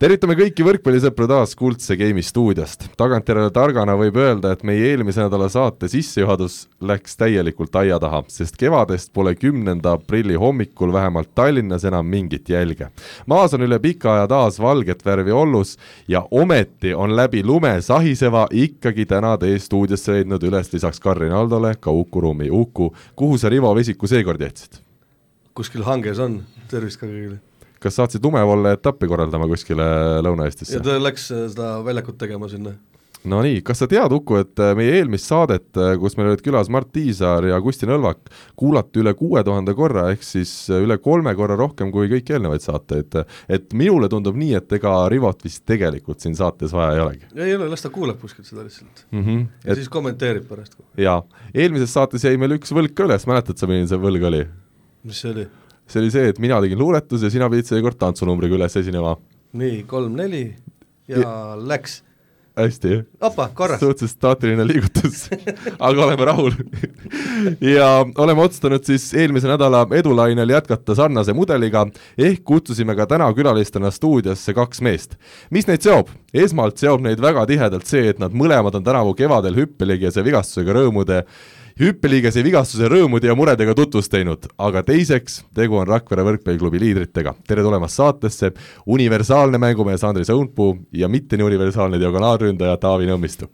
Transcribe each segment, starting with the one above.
tervitame kõiki võrkpallisõpru taas Kuldse Game'i stuudiost. tagantjärele targana võib öelda, et meie eelmise nädala saate sissejuhatus läks täielikult aia taha, sest kevadest pole kümnenda aprilli hommikul vähemalt Tallinnas enam mingit jälge. maas on üle pika aja taas valget värvi ollus ja ometi on läbi lume sahiseva ikkagi täna teie stuudiosse leidnud üles lisaks Karin Aldole ka Uku Ruumi. Uku, kuhu sa Rivo Vesiku seekord jätsid? kuskil hanges on, tervist ka kõigile kas saatsid lumevalle etappi korraldama kuskile Lõuna-Eestisse? ja ta läks äh, seda väljakut tegema sinna. no nii, kas sa tead, Uku, et äh, meie eelmist saadet, äh, kus meil olid külas Mart Tiisaar ja Kusti Nõlvak, kuulati üle kuue tuhande korra, ehk siis üle kolme korra rohkem kui kõiki eelnevaid saateid. et minule tundub nii, et ega Rivot vist tegelikult siin saates vaja ei olegi. ei ole, las ta kuulab kuskilt seda lihtsalt mm. -hmm. ja et... siis kommenteerib pärast. jaa, eelmises saates jäi meil üks võlg ka üles, mäletad sa, milline see võlg oli? mis see oli? See oli see, et mina tegin luuletuse ja sina pidid seekord tantsunumbriga üles esinema. nii, kolm-neli ja, ja läks. hästi. opa, korras. suhteliselt staatiline liigutus aga oleme rahul ja oleme otsustanud siis eelmise nädala edulainel jätkata sarnase mudeliga, ehk kutsusime ka täna külalistena stuudiosse kaks meest. mis neid seob? esmalt seob neid väga tihedalt see, et nad mõlemad on tänavu kevadel hüppeligese vigastusega rõõmude hüppeliigese vigastuse rõõmude ja muredega tutvust teinud, aga teiseks, tegu on Rakvere võrkpalliklubi liidritega. tere tulemast saatesse, universaalne mängumees Andris Õunpuu ja mitte nii universaalne diagonaalründaja Taavi Nõmmistu.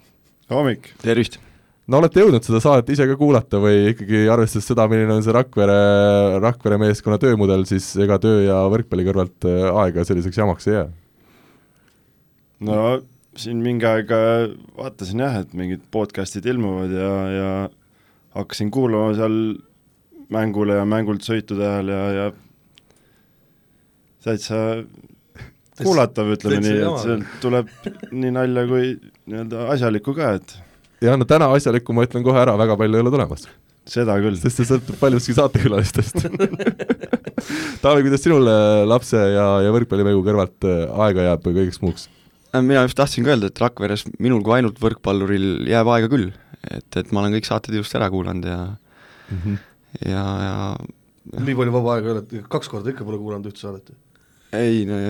hommik! tervist! no olete jõudnud seda saadet ise ka kuulata või ikkagi arvestades seda, milline on see Rakvere, Rakvere meeskonna töömudel, siis ega töö ja võrkpalli kõrvalt äh, aega selliseks jamaks ei jää? no siin mingi aeg vaatasin jah, et mingid podcast'id ilmuvad ja, ja hakkasin kuulama seal mängule ja mängult sõitude ajal ja, ja täitsa kuulatav, ütleme nii, et sealt tuleb nii nalja kui nii-öelda asjalikku ka, et ja no täna asjalikku ma ütlen kohe ära, väga palju ei ole tulemas. seda küll. sest see sõltub paljuski saatekülalistest Taavi, kuidas sinul lapse ja, ja võrkpallimängu kõrvalt äh, aega jääb kõigeks muuks? Äh, mina just tahtsin ka öelda, et Rakveres minul kui ainult võrkpalluril jääb aega küll, et, et ma olen kõik saated ilusti ära kuulanud ja mm -hmm. ja, ja nii palju vaba aega ei ole, kaks korda ikka pole kuulanud ühte saadet? ei, no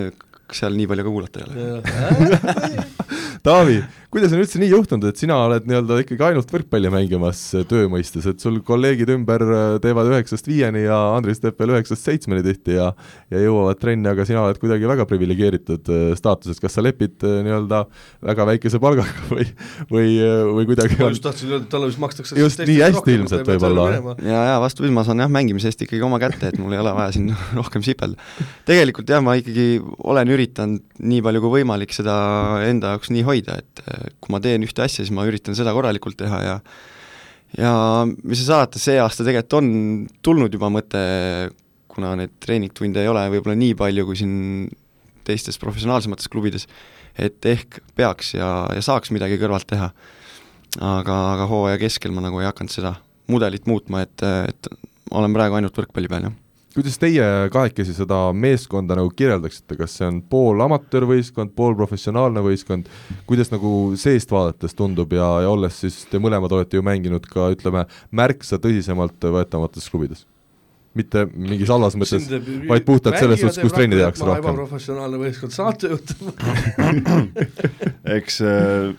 seal nii palju ka kuulata ei ole Taavi, kuidas on üldse nii juhtunud, et sina oled nii-öelda ikkagi ainult võrkpalli mängimas töö mõistes, et sul kolleegid ümber äh, teevad üheksast viieni ja Andris teeb veel üheksast seitsmeni tihti ja ja jõuavad trenni, aga sina oled kuidagi väga priviligeeritud äh, staatuses, kas sa lepid äh, nii-öelda väga väikese palgaga või, või, või kuidagi ma just tahtsin öelda, et talle vist makstakse just nii hästi ilmselt võib-olla. ja, ja vastupidi, ma saan jah, mängimise eest ikkagi oma kätte, et mul ei ole vaja siin rohkem sipelda. tegelikult jah, ma ikkagi olen üritanud nii palju kui võimalik seda enda jaoks nii hoida, et kui ma teen ühte asja, siis ma üritan seda korralikult teha ja ja mis sa saad, see aasta tegelikult on tulnud juba mõte, kuna neid treeningtunde ei ole võib-olla nii palju kui siin teistes professionaalsemates klubides, et ehk peaks ja, ja saaks midagi kõrvalt teha. aga, aga hooaja keskel ma nagu ei hakanud seda mudelit muutma, et, et olen praegu ainult võrkpalli peal, jah kuidas teie kahekesi seda meeskonda nagu kirjeldaksite, kas see on pool amatöörvõistkond, pool professionaalne võistkond, kuidas nagu seest vaadates tundub ja, ja olles siis, te mõlemad olete ju mänginud ka ütleme, märksa tõsisemalt võetamates klubides? mitte mingis halvas mõttes, vaid puhtalt selles suhtes, kus trenni tehakse rohkem. ebaprofessionaalne võistkond, saatejuht eks äh,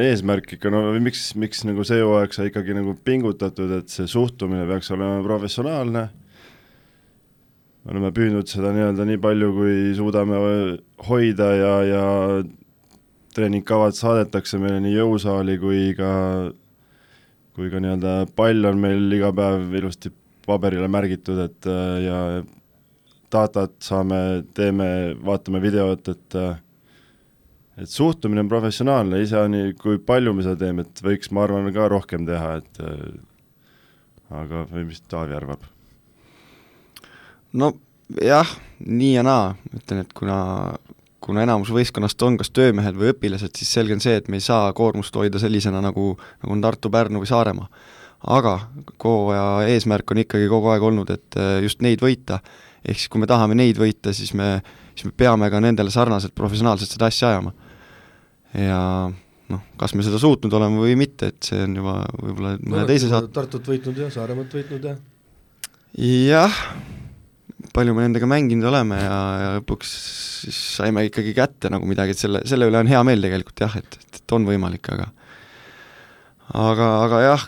eesmärk ikka, no miks, miks nagu see hooaeg sai ikkagi nagu pingutatud, et see suhtumine peaks olema professionaalne me oleme püüdnud seda nii-öelda nii palju, kui suudame hoida ja, ja treeningkavad saadetakse meile nii jõusaali kui ka, kui ka nii-öelda pall on meil iga päev ilusti paberile märgitud, et ja datat saame, teeme, vaatame videot, et et suhtumine on professionaalne, iseani, kui palju me seda teeme, et võiks, ma arvan, ka rohkem teha, et aga või mis Taavi arvab? No jah, nii ja naa, ütlen, et kuna kuna enamus võistkonnast on kas töömehed või õpilased, siis selge on see, et me ei saa koormust hoida sellisena, nagu, nagu on Tartu, Pärnu või Saaremaa. aga hooaja eesmärk on ikkagi kogu aeg olnud, et äh, just neid võita, ehk siis kui me tahame neid võita, siis me, siis me peame ka nendele sarnaselt professionaalselt seda asja ajama. ja noh, kas me seda suutnud oleme või mitte, et see on juba võib-olla mõne teise saate Tartut võitnud ja Saaremaad võitnud ja jah, palju me nendega mänginud oleme ja, ja lõpuks siis saime ikkagi kätte nagu midagi, et selle, selle üle on hea meel tegelikult jah, et, et, et on võimalik, aga aga, aga jah,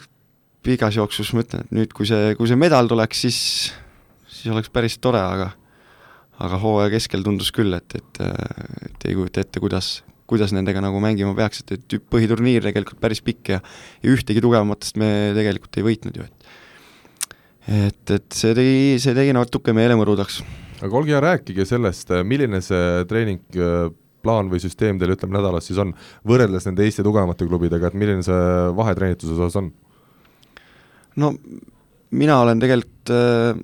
pikas jooksus ma ütlen, et nüüd, kui see, kui see medal tuleks, siis, siis oleks päris tore, aga aga hooaja keskel tundus küll, et, et, et ei kujuta ette, kuidas, kuidas nendega nagu mängima peaks, et, et põhiturniir tegelikult päris pikk ja ja ühtegi tugevamatest me tegelikult ei võitnud ju, et et, et see tegi, see tegi natuke meele mõrudaks. aga olge hea, rääkige sellest, milline see treeningplaan või süsteem teil ütleme nädalas siis on, võrreldes nende Eesti tugevamate klubidega, et milline see vahe treenituse osas on? no mina olen tegelikult äh,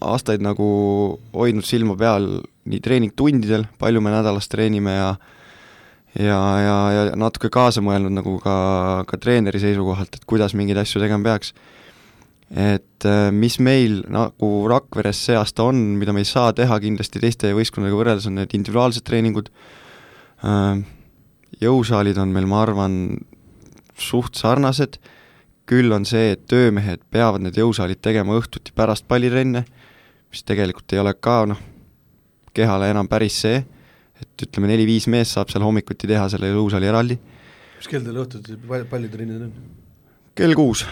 aastaid nagu hoidnud silma peal nii treeningtundidel, palju me nädalas treenime ja ja, ja, ja natuke kaasa mõelnud nagu ka, ka treeneri seisukohalt, et kuidas mingeid asju tegema peaks. Et äh, mis meil nagu Rakveres see aasta on, mida me ei saa teha kindlasti teiste võistkondadega võrreldes, on need individuaalsed treeningud, Äh, jõusaalid on meil, ma arvan, suht sarnased, küll on see, et töömehed peavad need jõusaalid tegema õhtuti pärast pallitrenne, mis tegelikult ei ole ka noh, kehale enam päris see, et ütleme, neli-viis meest saab seal hommikuti teha selle jõusaali eraldi, mis kell teil õhtuti pall- pallitrennid on? kell kuus.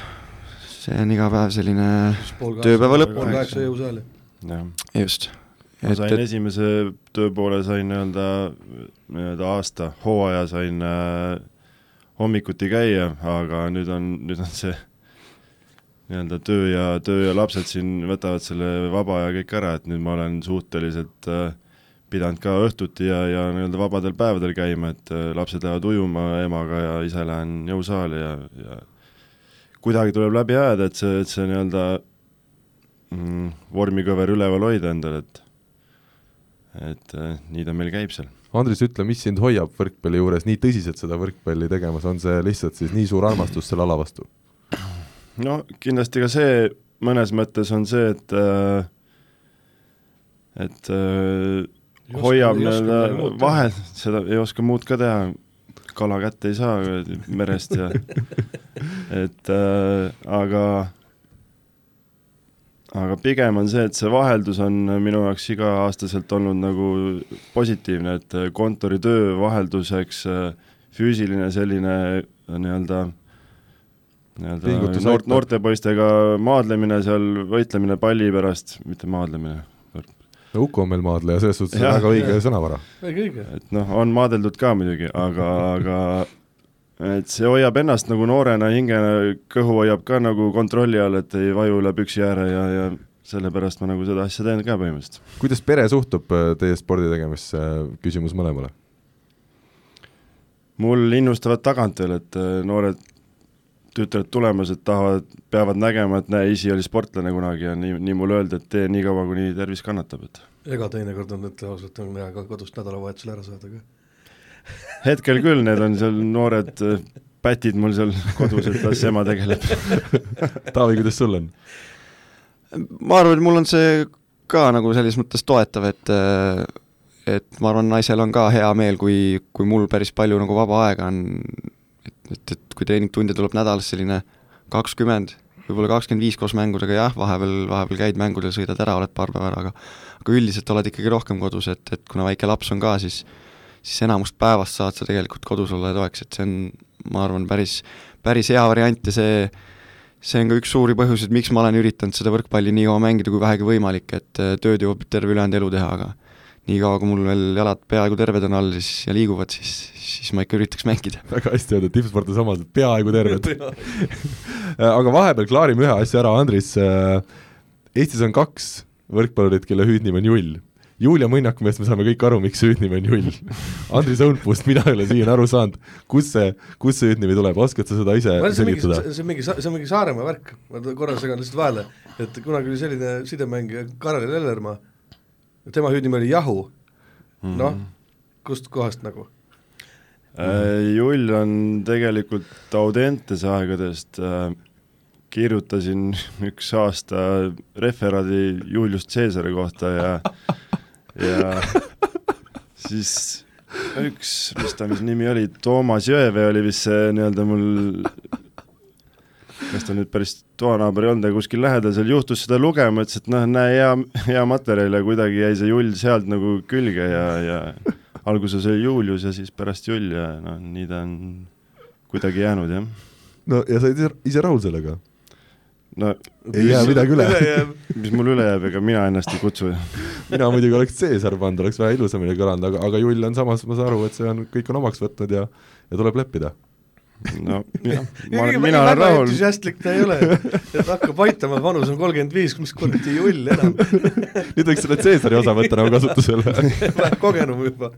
See on iga päev selline Tööpäeva lõpp. pool kaheksa jõusaali. just, ma et, sain et esimese tööpoole sain nii-öelda, nii-öelda aasta hooaja sain äh, hommikuti käia, aga nüüd on, nüüd on see nii-öelda töö ja, töö ja lapsed siin võtavad selle vaba aja kõik ära, et nüüd ma olen suhteliselt äh, pidanud ka õhtuti ja, ja nii-öelda vabadel päevadel käima, et äh, lapsed lähevad ujuma emaga ja ise lähen jõusaali ja, ja kuidagi tuleb läbi ajada, et see, et see nii-öelda mm, vormikõver üleval hoida endal, et et äh, nii ta meil käib seal. Andres, ütle, mis sind hoiab võrkpalli juures nii tõsiselt seda võrkpalli tegemas, on see lihtsalt siis nii suur armastus selle ala vastu? no kindlasti ka see mõnes mõttes on see, et äh, et äh, hoiab nii-öelda vahel, seda ei oska muud ka teha, kala kätte ei saa merest ja et äh, aga aga pigem on see, et see vaheldus on minu jaoks iga-aastaselt olnud nagu positiivne, et kontoritöö vahelduseks äh, füüsiline selline äh, nii-öelda nii-öelda noort, noorte. poistega maadlemine seal, võitlemine palli pärast, mitte maadlemine, no Uku on meil maadleja, selles suhtes Jah. väga õige sõnavara. õige, õige. et noh, on maadeldud ka muidugi, aga, aga et see hoiab ennast nagu noorena hingena, kõhu hoiab ka nagu kontrolli all, et ei vaju üle püksi ääre ja, ja sellepärast ma nagu seda asja teen ka põhimõtteliselt. kuidas pere suhtub äh, teie spordi tegemisse, küsimus mõlemale? mul innustavad tagant veel, et äh, noored tütred tulemas, et tahavad, peavad nägema, et näe, isi oli sportlane kunagi ja nii, nii mulle öeldi, et tee nii kaua, kuni tervis kannatab, et ega teinekord on, ütle ausalt, on hea ka kodust nädalavahetusel ära saada ka. hetkel küll, need on seal noored äh, pätid mul seal kodus, et las ema tegeleb. Taavi, kuidas sul on? ma arvan, et mul on see ka nagu selles mõttes toetav, et et ma arvan, naisel on ka hea meel, kui, kui mul päris palju nagu vaba aega on, et, et, kui treeningtunde tuleb nädalas selline kakskümmend, võib-olla kakskümmend viis koos mängudega, jah, vahepeal, vahepeal käid mängudel, sõidad ära, oled paar päeva ära, aga aga üldiselt oled ikkagi rohkem kodus, et, et kuna väike laps on ka, siis siis enamust päevast saad sa tegelikult kodus olla ja toeks, et see on, ma arvan, päris, päris hea variant ja see see on ka üks suuri põhjuseid, miks ma olen üritanud seda võrkpalli nii kaua mängida, kui vähegi võimalik, et äh, tööd jõuab terve ülejäänud elu teha, aga niikaua, kui mul veel jalad peaaegu terved on all siis ja liiguvad, siis, siis ma ikka üritaks mängida. väga hästi öeldud, tippsportlased omaded peaaegu terved aga vahepeal klaarime ühe asja ära, Andris, Eestis on kaks võrkpallurit, kelle hüüdnimi on Jull. Julia Mõnnaku meelest me saame kõik aru, miks see hüüdnimi on Jull. Andris Õunpuust, mina ei ole siiani aru saanud, kust see, kust see hüüdnimi tuleb, oskad sa seda ise see on mingi, selgitada? see on mingi, see on mingi Saaremaa värk, ma korra segan lihtsalt vahele, et kunagi oli selline sidemängija Karel Ellermaa, tema hüüdnimi oli Jahu, noh, kust kohast nagu? Äh, Jull on tegelikult Audentese aegadest äh, kirjutasin üks aasta referaadi Julius Caesari kohta ja ja siis üks, mis ta mis nimi oli, Toomas Jõevee oli vist see nii-öelda mul kas ta nüüd päris toanaaber ei olnud, aga kuskil lähedal seal juhtus seda lugema, ütles, et noh, näe, hea, hea materjal ja kuidagi jäi see Jull sealt nagu külge ja, ja alguses oli Julius ja siis pärast Jull ja noh, nii ta on kuidagi jäänud, jah. no ja sa oled ise, ise rahul sellega? no ei jää midagi üle. mis mul üle jääb, ega mina ennast ei kutsu mina muidugi oleks Caesar pannud, oleks vähe ilusamini kõlanud, aga, aga Jull on samas, ma saan aru, et see on, kõik on omaks võtnud ja, ja tuleb leppida no jah, ma olen, mina olen rahul. entusiastlik ta ei ole, et hakkab aitama, vanus on kolmkümmend viis, mis kuradi jull enam nüüd võiks selle Caesari osa võtta nagu kasutusele vähe kogenum juba.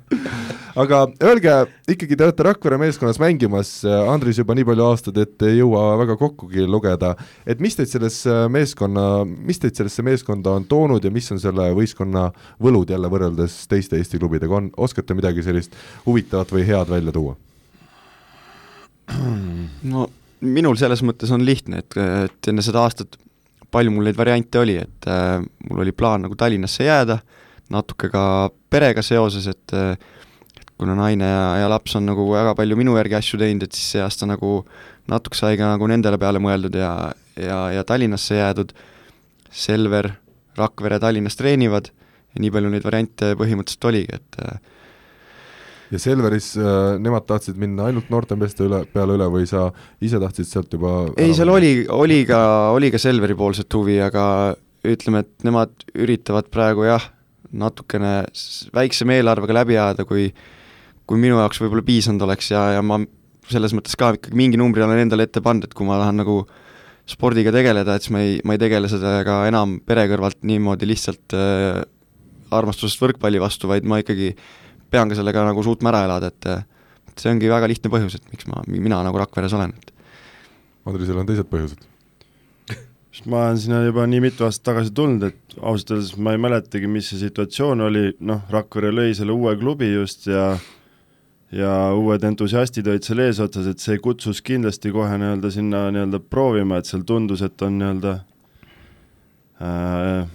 aga öelge, ikkagi te olete Rakvere meeskonnas mängimas, Andris juba nii palju aastaid, et ei jõua väga kokkugi lugeda, et mis teid sellesse meeskonna, mis teid sellesse meeskonda on toonud ja mis on selle võistkonna võlud jälle võrreldes teiste Eesti klubidega, on, oskate midagi sellist huvitavat või head välja tuua? no minul selles mõttes on lihtne, et, et enne seda aastat palju mul neid variante oli, et äh, mul oli plaan nagu Tallinnasse jääda, natuke ka perega seoses, et et kuna naine ja, ja laps on nagu väga palju minu järgi asju teinud, et siis see aasta nagu natuke sai ka nagu nendele peale mõeldud ja, ja, ja Tallinnasse jäädud, Selver, Rakvere Tallinnas treenivad ja nii palju neid variante põhimõtteliselt oligi, et äh, ja Selveris äh, nemad tahtsid minna ainult noortemeeste üle, peale üle või sa ise tahtsid sealt juba ei, seal oli, oli ka, oli ka Selveri poolset huvi, aga ütleme, et nemad üritavad praegu jah, natukene väiksema eelarvega läbi ajada, kui kui minu jaoks võib-olla piisanud oleks ja, ja ma selles mõttes ka ikkagi mingi numbri olen endale ette pannud, et kui ma tahan nagu spordiga tegeleda, et siis ma ei, ma ei tegele sellega enam pere kõrvalt niimoodi lihtsalt äh, armastusest võrkpalli vastu, vaid ma ikkagi äh, pean ka sellega nagu suutma ära elada, et see ongi väga lihtne põhjus, et miks ma, mina nagu Rakveres olen, et Andrisel on teised põhjused? ma olen sinna juba nii mitu aastat tagasi tulnud, et ausalt öeldes ma ei mäletagi, mis see situatsioon oli, noh, Rakvere lõi selle uue klubi just ja ja uued entusiastid olid seal eesotsas, et see kutsus kindlasti kohe nii-öelda sinna nii-öelda proovima, et seal tundus, et on nii-öelda äh,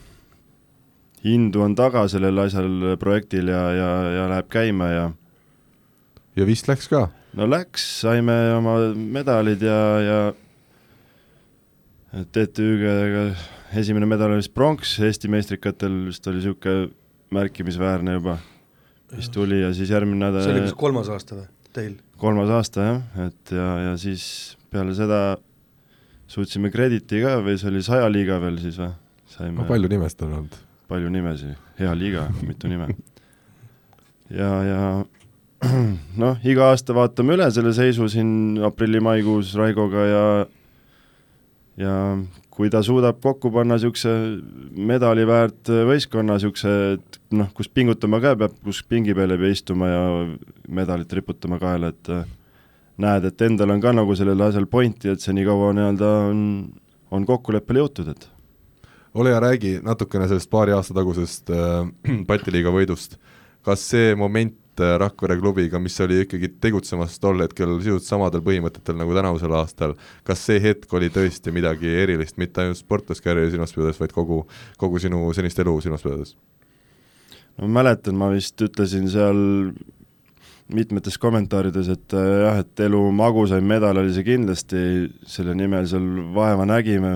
indu on taga sellel asjal, projektil ja, ja, ja läheb käima ja ja vist läks ka? no läks, saime oma medalid ja, ja TTÜ-ga esimene medal oli vist pronks, Eesti meistrikatel vist oli niisugune märkimisväärne juba, mis tuli ja siis järgmine nädal see oli kas kolmas aasta või, teil? kolmas aasta jah, et ja, ja siis peale seda suutsime Crediti ka või see oli saja liiga veel siis või? saime no palju nimesid on olnud palju nimesid, hea liiga, mitu nime. ja, ja noh, iga aasta vaatame üle selle seisu siin aprilli-maikuus Raigoga ja ja kui ta suudab kokku panna niisuguse medali väärt võistkonna, niisuguse, et noh, kus pingutama ka peab, kus pingi peal ei pea istuma ja medalit riputama kaela, et näed, et endal on ka nagu sellel asjal pointi, et see nii kaua nii-öelda on, on kokkuleppele jõutud, et ole hea, räägi natukene sellest paari aasta tagusest äh, Balti liiga võidust. kas see moment äh, Rakvere klubiga, mis oli ikkagi tegutsemas tol hetkel sisuliselt samadel põhimõtetel nagu tänavusel aastal, kas see hetk oli tõesti midagi erilist, mitte ainult sportlaskarjääri silmas pidades, vaid kogu, kogu sinu senist elu silmas pidades? no ma mäletan, ma vist ütlesin seal mitmetes kommentaarides, et äh, jah, et elu magusaim medal oli see kindlasti, selle nimel seal vaeva nägime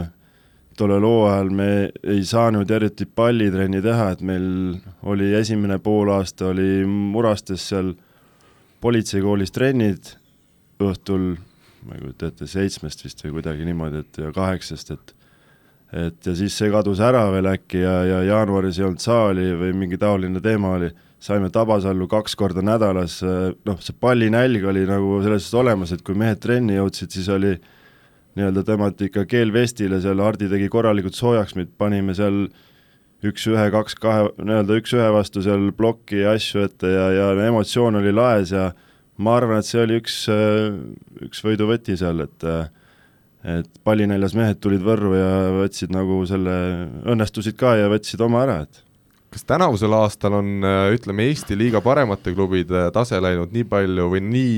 tollel hooajal me ei saanud eriti pallitrenni teha, et meil oli esimene poolaasta oli Murastes seal politseikoolis trennid õhtul, ma ei kujuta ette, seitsmest vist või kuidagi niimoodi, et ja kaheksast, et et ja siis see kadus ära veel äkki ja, ja jaanuaris ei olnud saali või mingi taoline teema oli, saime Tabasallu kaks korda nädalas, noh, see pallinälg oli nagu selles suhtes olemas, et kui mehed trenni jõudsid, siis oli äh, nii-öelda tõmmati ikka keel vestile, seal Hardi tegi korralikult soojaks, meid panime seal üks-ühe, kaks-kahe, nii-öelda üks-ühe vastu seal plokki ja asju ette ja, ja emotsioon oli laes ja ma arvan, et see oli üks, üks võiduvõti seal, et et pallinäljas mehed tulid Võrru ja võtsid nagu selle, õnnestusid ka ja võtsid oma ära, et. Kas tänavusel aastal on, ütleme, Eesti liiga paremate klubide tase läinud nii palju või nii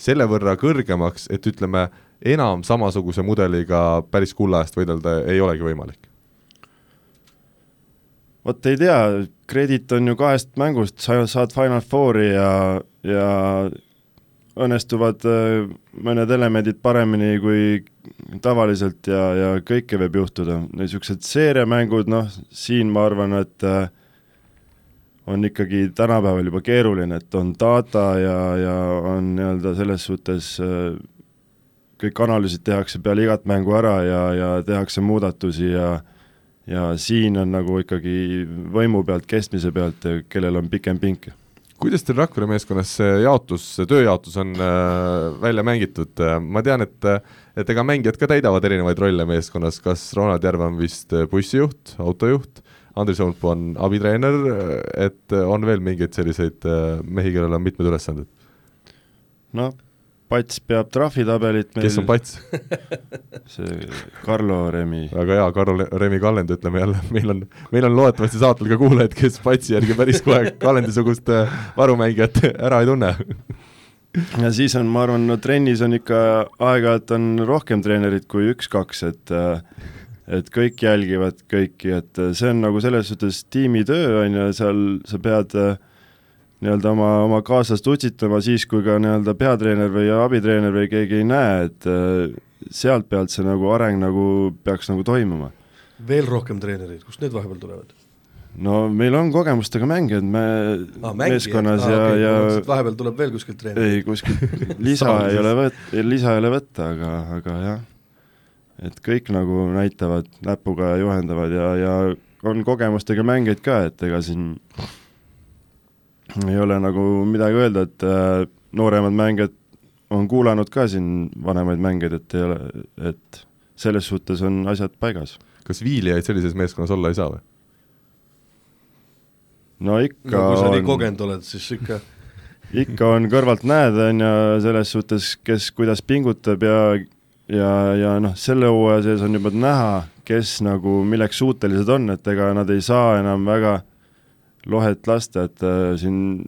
selle võrra kõrgemaks, et ütleme, enam samasuguse mudeliga päris kulla eest võidelda ei olegi võimalik? vot ei tea, kredit on ju kahest mängust, sa saad Final Fouri ja, ja õnnestuvad äh, mõned elemendid paremini kui tavaliselt ja, ja kõike võib juhtuda. niisugused seeriamängud, noh, siin ma arvan, et äh, on ikkagi tänapäeval juba keeruline, et on data ja, ja on nii-öelda selles suhtes äh, kõik analüüsid tehakse peale igat mängu ära ja, ja tehakse muudatusi ja ja siin on nagu ikkagi võimu pealt, kestmise pealt, kellel on pikem pink. Kuidas teil Rakvere meeskonnas see jaotus, see tööjaotus on äh, välja mängitud, ma tean, et et ega mängijad ka täidavad erinevaid rolle meeskonnas, kas Ronald Järve on vist bussijuht, autojuht, Andres Õunpuu on abitreener, et on veel mingeid selliseid äh, mehi, kellel on mitmed ülesanded? no Pats peab trahvitabelit meil. Kes on Pats? See Carlo Remi. väga hea, Carlo Remi Kallend, ütleme jälle, meil on, meil on loodetavasti saatel ka kuulajaid, kes Patsi järgi päris kohe Kallendi-sugust äh, varumängijat ära ei tunne. Ja siis on, ma arvan, no trennis on ikka aeg-ajalt on rohkem treenerid kui üks-kaks, et äh, et kõik jälgivad kõiki, et äh, see on nagu selles suhtes tiimitöö, on ju, seal sa pead äh, nii-öelda oma, oma kaaslast utsitama siis, kui ka nii-öelda peatreener või abitreener või keegi ei näe, et äh, sealt pealt see nagu areng nagu peaks nagu toimuma. veel rohkem treenereid, kust need vahepeal tulevad? no meil on kogemustega mängijad me ah, meeskonnas ah, ja okay., ja vahepeal tuleb veel kuskilt treener? ei, kuskilt lisa ei ole võt-, lisa ei ole võtta, aga, aga jah, et kõik nagu näitavad näpuga ja juhendavad ja, ja on kogemustega mängijaid ka, et ega siin ei ole nagu midagi öelda, et äh, nooremad mängijad on kuulanud ka siin vanemaid mängijaid, et ei ole, et selles suhtes on asjad paigas. kas viilijaid sellises meeskonnas olla ei saa või? no ikka no, kui sa on... nii kogenud oled, siis ikka ikka on kõrvalt näed, on ju, selles suhtes, kes kuidas pingutab ja ja, ja noh, selle hooaja sees on juba näha, kes nagu milleks suutelised on, et ega nad ei saa enam väga äh, lohet lasta, et äh, siin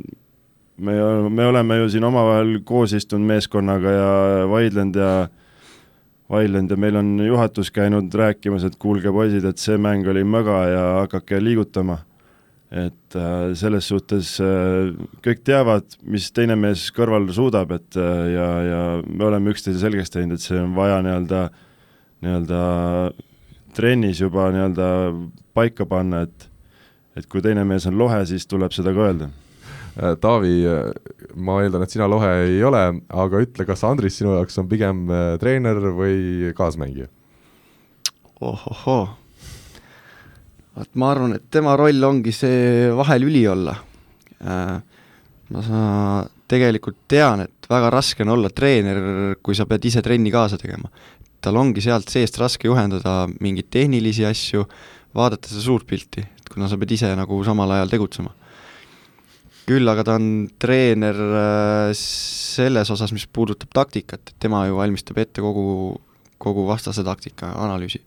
me, me oleme ju siin omavahel koos istunud meeskonnaga ja vaidlenud ja vaidlenud ja meil on juhatus käinud rääkimas, et kuulge poisid, et see mäng oli möga ja hakake liigutama. et äh, selles suhtes äh, kõik teavad, mis teine mees kõrval suudab, et ja, ja me oleme üksteise selgeks teinud, et see on vaja nii-öelda, nii-öelda trennis juba nii-öelda paika panna, et et kui teine mees on lohe, siis tuleb seda ka öelda. Äh, Taavi, äh, ma eeldan, et sina lohe ei ole, aga ütle, kas Andris sinu jaoks on pigem äh, treener või kaasmängija? ohohoo, vot ma arvan, et tema roll ongi see vahelüli olla. Ma sa tegelikult tean, et väga raske on olla treener, kui sa pead ise trenni kaasa tegema. tal ongi sealt seest raske juhendada mingeid tehnilisi asju, vaadata seda suurt pilti, kuna sa pead ise nagu samal ajal tegutsema. küll aga ta on treener äh, selles osas, mis puudutab taktikat, tema ju valmistab ette kogu, kogu vastase taktika analüüsi.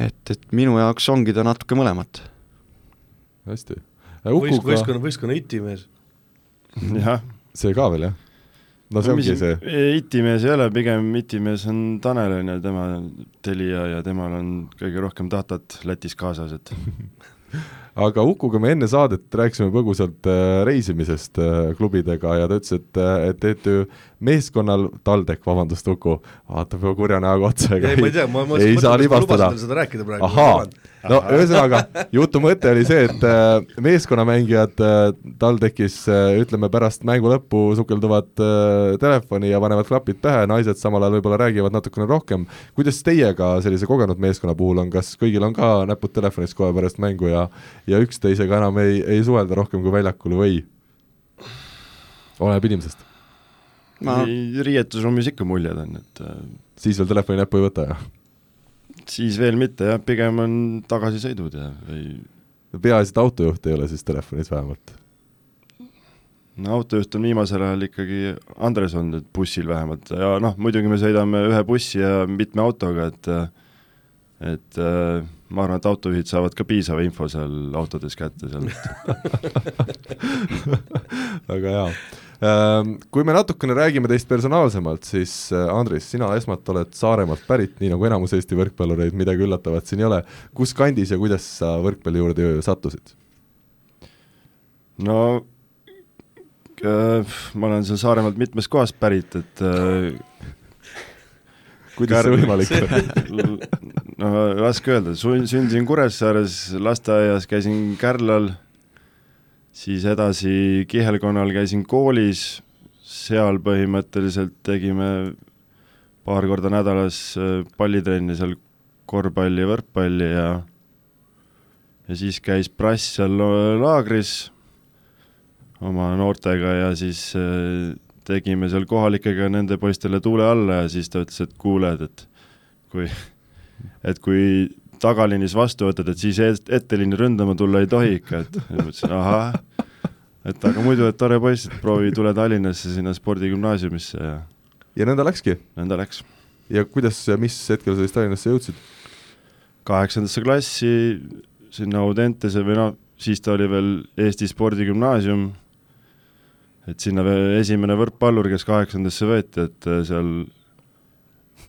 et, et minu jaoks ongi ta natuke mõlemat. hästi. Võist-, võistkonna, võistkonna itimees. jah. see ka veel, jah? No see ongi see. itimees ei ole, pigem itimees on Tanel, on ju, tema Telia ja temal on kõige rohkem datat Lätis kaasas, et aga Ukuga me enne saadet rääkisime põgusalt äh, reisimisest äh, klubidega ja ta ütles, et, äh, et ju meeskonnal, TalTech, vabandust, Uku, vaatab juba kurja näoga otsa, ega ei, ei, ei, ma, ma, ei saa libastada. seda rääkida praegu. no ühesõnaga, jutu mõte oli see, et äh, meeskonnamängijad äh, TalTechis äh, ütleme pärast mängu lõppu sukelduvad äh, telefoni ja panevad klapid pähe, naised samal ajal võib-olla räägivad natukene rohkem. kuidas teiega sellise kogenud meeskonna puhul on, kas kõigil on ka näpud telefonis kohe pärast mängu ja ja üksteisega enam ei, ei suhelda rohkem kui väljakul või? oleneb inimesest ma riietusruumis ikka muljed on, et äh, siis veel telefoni näppu ei võta, jah? siis veel mitte jah, pigem on tagasisõidud ja või peaasi, et autojuht ei ole siis telefonis vähemalt? no autojuht on viimasel ajal ikkagi Andres olnud, et bussil vähemalt ja noh, muidugi me sõidame ühe bussi ja mitme autoga, et et äh, ma arvan, et autojuhid saavad ka piisava info seal autodes kätte seal väga hea Ähm, kui me natukene räägime teist personaalsemalt, siis äh, Andris, sina esmalt oled Saaremaalt pärit, nii nagu enamus Eesti võrkpallureid, midagi üllatavat siin ei ole. kus kandis ja kuidas sa võrkpalli juurde sattusid? no äh, ma olen seal Saaremaalt mitmest kohast pärit, et äh, kuidas see võimalik on? no raske öelda, sündisin Kuressaares, lasteaias käisin Kärlal, siis edasi Kihelkonnal käisin koolis, seal põhimõtteliselt tegime paar korda nädalas äh, pallitrenni seal korvpalli ja võrkpalli ja ja siis käis Brass seal laagris oma noortega ja siis äh, tegime seal kohalikega nende poistele tuule alla ja siis ta ütles, et kuule, et, kui, et kui tagaliinis vastu võtad, et siis etteliini ründama tulla ei tohi ikka, et ja mõtlesin ahah, et aga muidu, et tore poiss, et proovi, tule Tallinnasse sinna spordigümnaasiumisse ja ja nõnda läkski? nõnda läks. ja kuidas ja mis hetkel sa siis Tallinnasse jõudsid? kaheksandasse klassi, sinna Audentese või noh, siis ta oli veel Eesti Spordigümnaasium et sinna esimene võrkpallur, kes kaheksandasse võeti, et äh, seal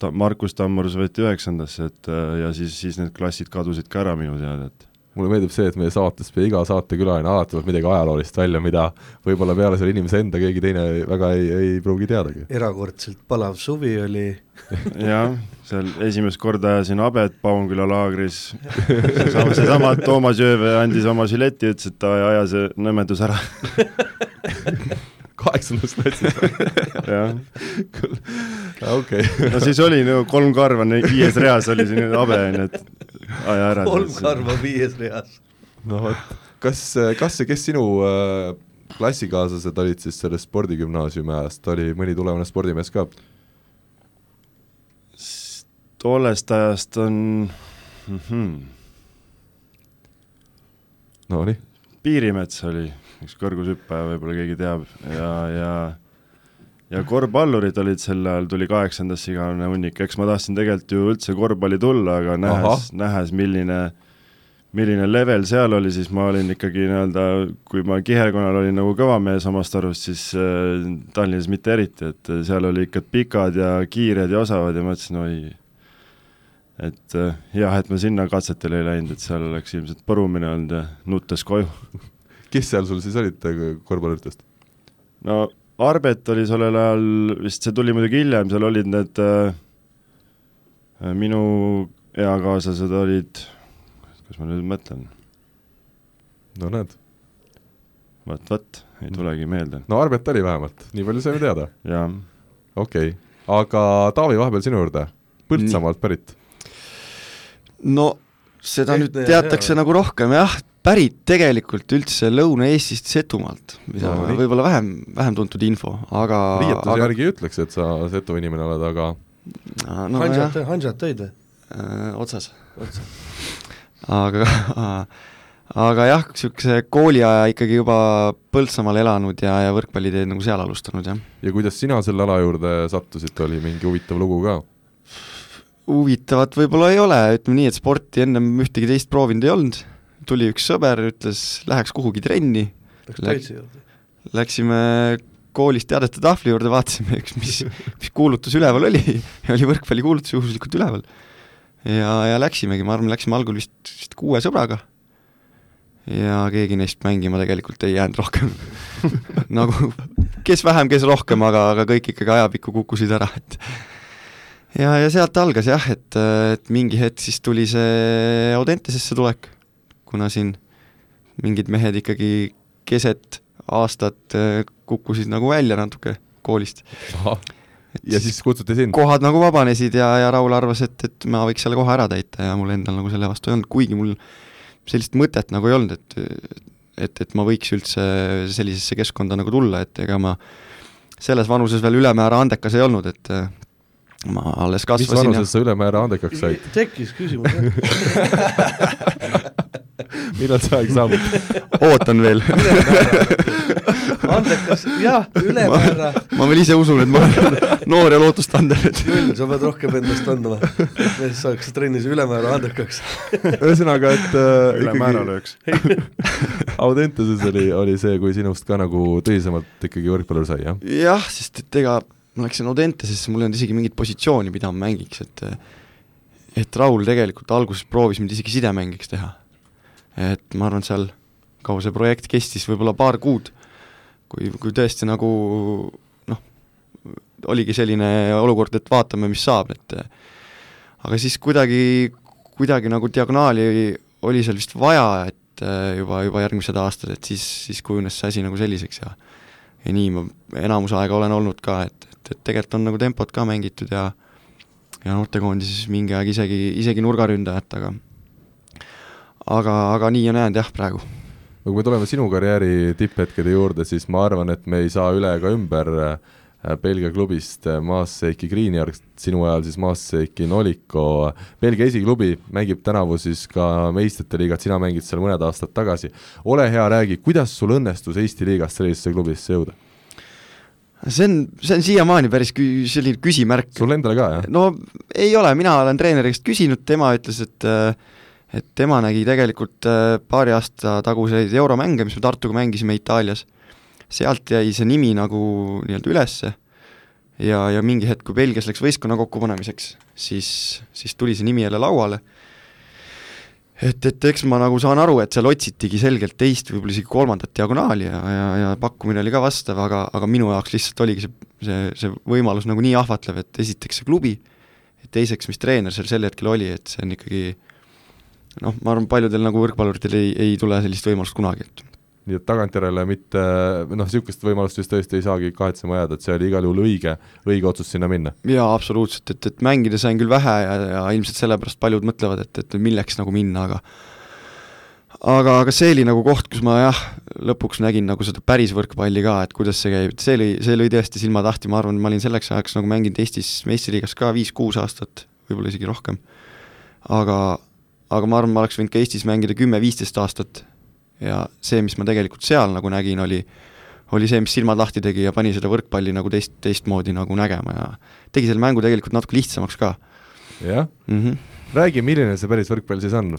ta-, Markus Tammurus võeti üheksandasse, et äh, ja siis, siis need klassid kadusid ka ära minu teada, et mulle meeldib see, et meie saates iga saatekülaline alati tuleb midagi ajaloolist välja, mida võib-olla peale selle inimese enda keegi teine väga ei, ei pruugi teadagi. erakordselt palav suvi oli jah, seal esimest korda ajasin habet Paunküla laagris, seesama, seesama Toomas Jõeve andis oma žileti, ütles, et aja see nõmedus ära kaheksandas klassis jah. okei. no siis oli nagu kolm karva, viies reas oli siin habe, onju, et. Kolm karva viies reas. no vot, kas, kas ja kes sinu äh, klassikaaslased olid siis sellest spordigümnaasiumi ajast, oli mõni tulevane spordimees ka? tollest ajast on mm -hmm. Nonii. Piirimets oli üks kõrgushüppaja, võib-olla keegi teab, ja, ja ja korvpallurid olid sel ajal, tuli kaheksandasse igavene hunnik, eks ma tahtsin tegelikult ju üldse korvpalli tulla, aga nähes, nähes, milline milline level seal oli, siis ma olin ikkagi nii-öelda, kui ma kihelkonnal olin nagu kõva mees omast arust, siis äh, Tallinnas mitte eriti, et seal oli ikka pikad ja kiired ja osavad ja mõtlesin, oi, et äh, jah, et ma sinna katsetele ei läinud, et seal oleks ilmselt põrumine olnud ja nuttes koju. Kes seal sul siis olid äh, korvpalluritest? no Arbet oli sellel ajal, vist see tuli muidugi hiljem, seal olid need äh, minu eakaaslased olid, kas ma nüüd mõtlen? no näed. vot, vot, ei tulegi meelde. no Arbet oli vähemalt, nii palju saime teada. jaa. okei okay., aga Taavi, vahepeal sinu juurde, Põltsamaalt pärit. no seda Ehte nüüd teatakse nagu rohkem jah, pärit tegelikult üldse Lõuna-Eestist Setumaalt, mida no, võib-olla vähem, vähem tuntud info, aga riietuse aga... järgi ei ütleks, et sa Setu inimene oled, aga no, Hansat, Hansat tõid või? Äh, otsas, otsas. aga aga jah, niisuguse kooliaja ikkagi juba Põltsamaal elanud ja, ja võrkpalliteed nagu seal alustanud, jah. ja kuidas sina selle ala juurde sattusid, oli mingi huvitav lugu ka? huvitavat võib-olla ei ole, ütleme nii, et sporti ennem ühtegi teist proovinud ei olnud tuli üks sõber, ütles, läheks kuhugi trenni. Läks kaitse juurde? Läksime koolis teadete tahvli juurde, vaatasime, üks, mis, mis kuulutus üleval oli ja oli võrkpallikuulutus juhuslikult üleval. ja, ja läksimegi, ma arvan, läksime algul vist, vist kuue sõbraga ja keegi neist mängima tegelikult ei jäänud rohkem nagu kes vähem, kes rohkem, aga, aga kõik ikkagi ajapikku kukkusid ära, et ja, ja sealt algas jah, et, et mingi hetk siis tuli see Audentesesse tulek kuna siin mingid mehed ikkagi keset aastat äh, kukkusid nagu välja natuke koolist. ja siis kutsuti sind? kohad nagu vabanesid ja, ja Raul arvas, et, et ma võiks selle koha ära täita ja mul endal nagu selle vastu ei olnud, kuigi mul sellist mõtet nagu ei olnud, et et, et ma võiks üldse sellisesse keskkonda nagu tulla, et ega ma selles vanuses veel ülemäära andekas ei olnud, et ma alles kasvasin mis vanuses ja... sa ülemäära andekaks said? tekkis küsimus millal see aeg saabub? ootan veel andekas, jah, ülemäära, ma veel ise usun, et ma olen noor ja lootustandev, et null, sa pead rohkem endast andma, et me siis saaks trennis ülemäära andekaks. ühesõnaga, et äh, ülemäära lööks. Audenteses oli, oli see, kui sinust ka nagu tõsisemalt ikkagi võrkpallur sai, jah? jah, sest et ega ma läksin Audentesesse, mul ei olnud isegi mingit positsiooni, mida ma mängiks, et et Raul tegelikult alguses proovis mind isegi sidemängiks teha. Et ma arvan, et seal, kaua see projekt kestis, võib-olla paar kuud, kui, kui tõesti nagu noh, oligi selline olukord, et vaatame, mis saab, et aga siis kuidagi, kuidagi nagu diagonaali oli seal vist vaja, et juba, juba järgmised aastad, et siis, siis kujunes see asi nagu selliseks ja ja nii ma enamus aega olen olnud ka, et, et, et tegelikult on nagu tempot ka mängitud ja ja noortekoondises mingi aeg isegi, isegi nurgaründajat, aga aga, nii on jäänud jah, praegu. no kui me tuleme sinu karjääri tipphetkede juurde, siis ma arvan, et me ei saa üle ega ümber äh, Belgia klubist äh, Maaseiki Greenyard, sinu ajal siis Maaseiki Noliko, Belgia esiklubi mängib tänavu siis ka meistrite liigat, sina mängid seal mõned aastad tagasi. ole hea, räägi, kuidas sul õnnestus Eesti liigast sellisesse klubisse jõuda? see on, see on siiamaani päris kü-, selline küsimärk. sul endale ka, jah? no ei ole, mina olen treeneri käest küsinud, tema ütles, et et tema nägi tegelikult äh, paari aasta taguseid euromänge, mis me Tartuga mängisime Itaalias. sealt jäi see nimi nagu nii-öelda ülesse ja, ja mingi hetk, kui Belgias läks võistkonna kokkupanemiseks, siis, siis tuli see nimi jälle lauale. et, et eks ma nagu saan aru, et seal otsitigi selgelt teist, võib-olla isegi kolmandat diagonaali ja, ja, ja pakkumine oli ka vastav, aga, aga minu jaoks lihtsalt oligi see, see, see võimalus nagu nii ahvatlev, et esiteks see klubi, teiseks, mis treener seal sel hetkel oli, et see on ikkagi noh, ma arvan, paljudel nagu võrkpalluritel ei, ei tule sellist võimalust kunagi, et nii et tagantjärele mitte noh, niisugust võimalust vist tõesti ei saagi kahetsema jääda, et see oli igal juhul õige, õige otsus sinna minna. jaa, absoluutselt, et, et mängida sain küll vähe ja, ja ilmselt sellepärast paljud mõtlevad, et, et milleks nagu minna, aga aga, aga see oli nagu koht, kus ma jah, lõpuks nägin nagu seda päris võrkpalli ka, et kuidas see käib, et see oli, see lõi tõesti silmad lahti, ma arvan, ma olin selleks ajaks nagu mänginud Eestis meistriliigas ka viis-kuus aastat, võib-olla isegi rohkem. aga, aga ma arvan, ma oleks võinud ka Eestis mängida kümme-viisteist aastat ja see, mis ma tegelikult seal nagu nägin, oli oli see, mis silmad lahti tegi ja pani seda võrkpalli nagu teist, teistmoodi nagu nägema ja tegi selle mängu tegelikult natuke lihtsamaks ka jah, mm. -hmm. räägi, milline see päris võrkpall siis on?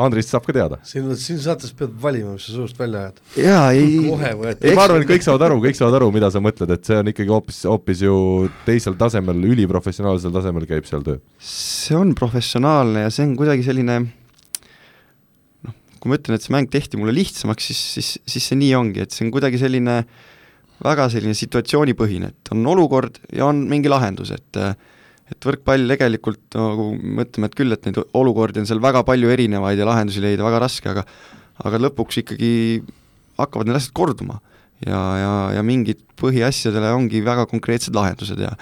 Andrist saab ka teada. siin, siin saates pead valima, mis sa suust välja ajad. jaa, ei, ei, ma arvan, et kõik saavad aru, kõik saavad aru, mida sa mõtled, et see on ikkagi hoopis, hoopis ju teisel tasemel, üliprofessionaalsel tasemel käib seal töö. see on professionaalne ja see on kuidagi selline noh, kui ma ütlen, et see mäng tehti mulle lihtsamaks, siis, siis, siis see nii ongi, et see on kuidagi selline väga selline situatsioonipõhine, et on olukord ja on mingi lahendus, et et võrkpall tegelikult nagu mõtleme, et küll, et neid olukordi on seal väga palju erinevaid ja lahendusi leida väga raske, aga aga lõpuks ikkagi hakkavad need asjad korduma. Ja, ja, ja mingid põhiasjadele ongi väga konkreetsed lahendused ja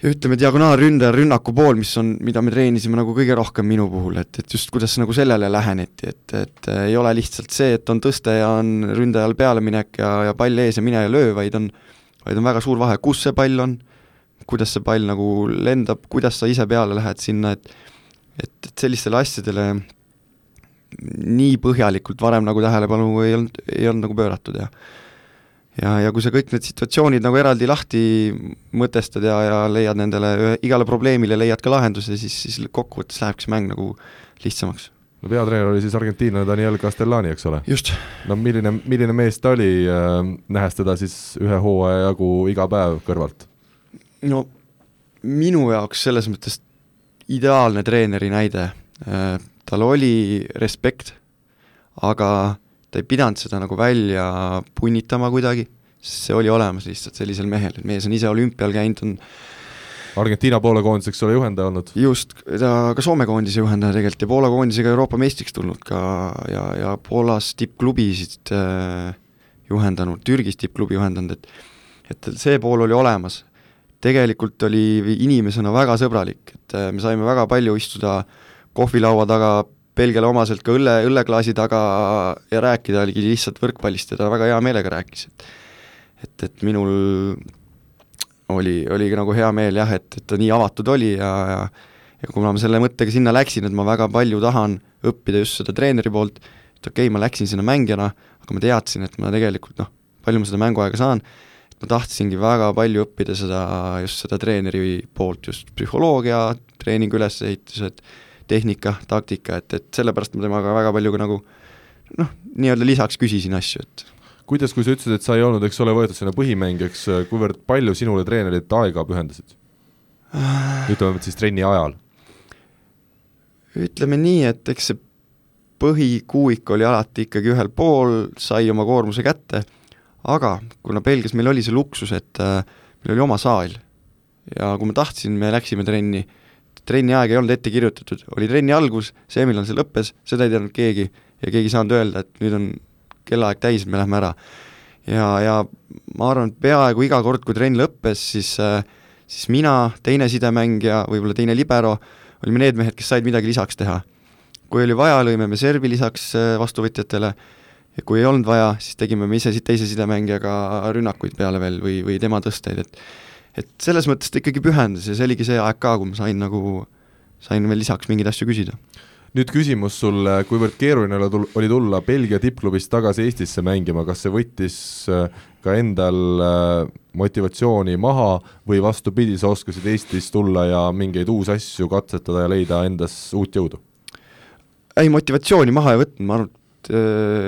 ja ütleme, diagonaalründaja rünnaku pool, mis on, mida me treenisime nagu kõige rohkem minu puhul, et, et just kuidas nagu sellele läheneti, et, et ei ole lihtsalt see, et on tõste ja on ründajal pealeminek ja, ja pall ees ja mine ja löö, vaid on vaid on väga suur vahe, kus see pall on, kuidas see pall nagu lendab, kuidas sa ise peale lähed sinna, et et, et sellistele asjadele nii põhjalikult varem nagu tähelepanu ei olnud, ei olnud nagu pööratud ja ja, ja kui sa kõik need situatsioonid nagu eraldi lahti mõtestad ja, ja leiad nendele igale probleemile leiad ka lahenduse, siis, siis kokkuvõttes lähebki see mäng nagu lihtsamaks. no peatreener oli siis argentiinlane Daniel Castellani, eks ole? just, no milline, milline mees ta oli äh,, nähes teda siis ühe hooaja jagu iga päev kõrvalt? No minu jaoks selles mõttes ideaalne treeneri näide, tal oli respekt, aga ta ei pidanud seda nagu välja punnitama kuidagi, sest see oli olemas lihtsalt sellisel mehel, et mees on ise olümpial käinud, on Argentiina poole koondiseks ole juhendaja olnud. just, ta ka Soome koondise juhendaja tegelikult ja Poola koondisega Euroopa meistriks tulnud ka ja, ja Poolas tippklubisid äh, juhendanud, Türgis tippklubi juhendanud, et et see pool oli olemas. Tegelikult oli inimesena väga sõbralik, et äh, me saime väga palju istuda kohvilaua taga Belgiale omaselt ka õlle, õlleklaasi taga ja rääkida oligi lihtsalt võrkpallist ja ta väga hea meelega rääkis, et et, et minul oli, oligi nagu hea meel jah, et, et ta nii avatud oli ja, ja ja kuna ma selle mõttega sinna läksin, et ma väga palju tahan õppida just seda treeneri poolt, et okei okay,, ma läksin sinna mängijana, aga ma teadsin, et ma tegelikult noh, palju ma seda mänguaega saan, ma tahtsingi väga palju õppida seda, just seda treeneri poolt, just psühholoogia, treeningu ülesehitused, tehnika, taktika, et, et sellepärast ma temaga väga palju ka nagu noh, nii-öelda lisaks küsisin asju, et. Kuidas, kui sa ütlesid, et sa ei olnud, eks ole, võetud sinna põhimängijaks, kuivõrd palju sinule treenerid aega pühendasid? ütleme siis trenni ajal. Ütleme nii, et eks see põhikuuik oli alati ikkagi ühel pool, sai oma koormuse kätte, aga kuna Belgias meil oli see luksus, et äh, meil oli oma saal ja kui ma tahtsin, me läksime trenni, trenni aeg ei olnud ette kirjutatud, oli trenni algus, see, millal see lõppes, seda ei teadnud keegi ja keegi ei saanud öelda, et nüüd on kellaaeg täis, me lähme ära. ja, ja ma arvan, et peaaegu iga kord, kui trenn lõppes, siis äh, siis mina, teine sidemängija, võib-olla teine libero, olime need mehed, kes said midagi lisaks teha. kui oli vaja, lõime me servi lisaks äh, vastuvõtjatele ja kui ei olnud vaja, siis tegime me ise teise sidemängijaga rünnakuid peale veel või, või tema tõsteid, et et selles mõttes ta ikkagi pühendas ja see oligi see aeg ka, kui ma sain nagu, sain veel lisaks mingeid asju küsida nüüd küsimus sulle, kuivõrd keeruline oli tulla Belgia tippklubist tagasi Eestisse mängima, kas see võttis äh, ka endal äh, motivatsiooni maha või vastupidi, sa oskasid Eestis tulla ja mingeid uusi asju katsetada ja leida endas uut jõudu? ei, motivatsiooni maha ei võtnud, ma arvan, et,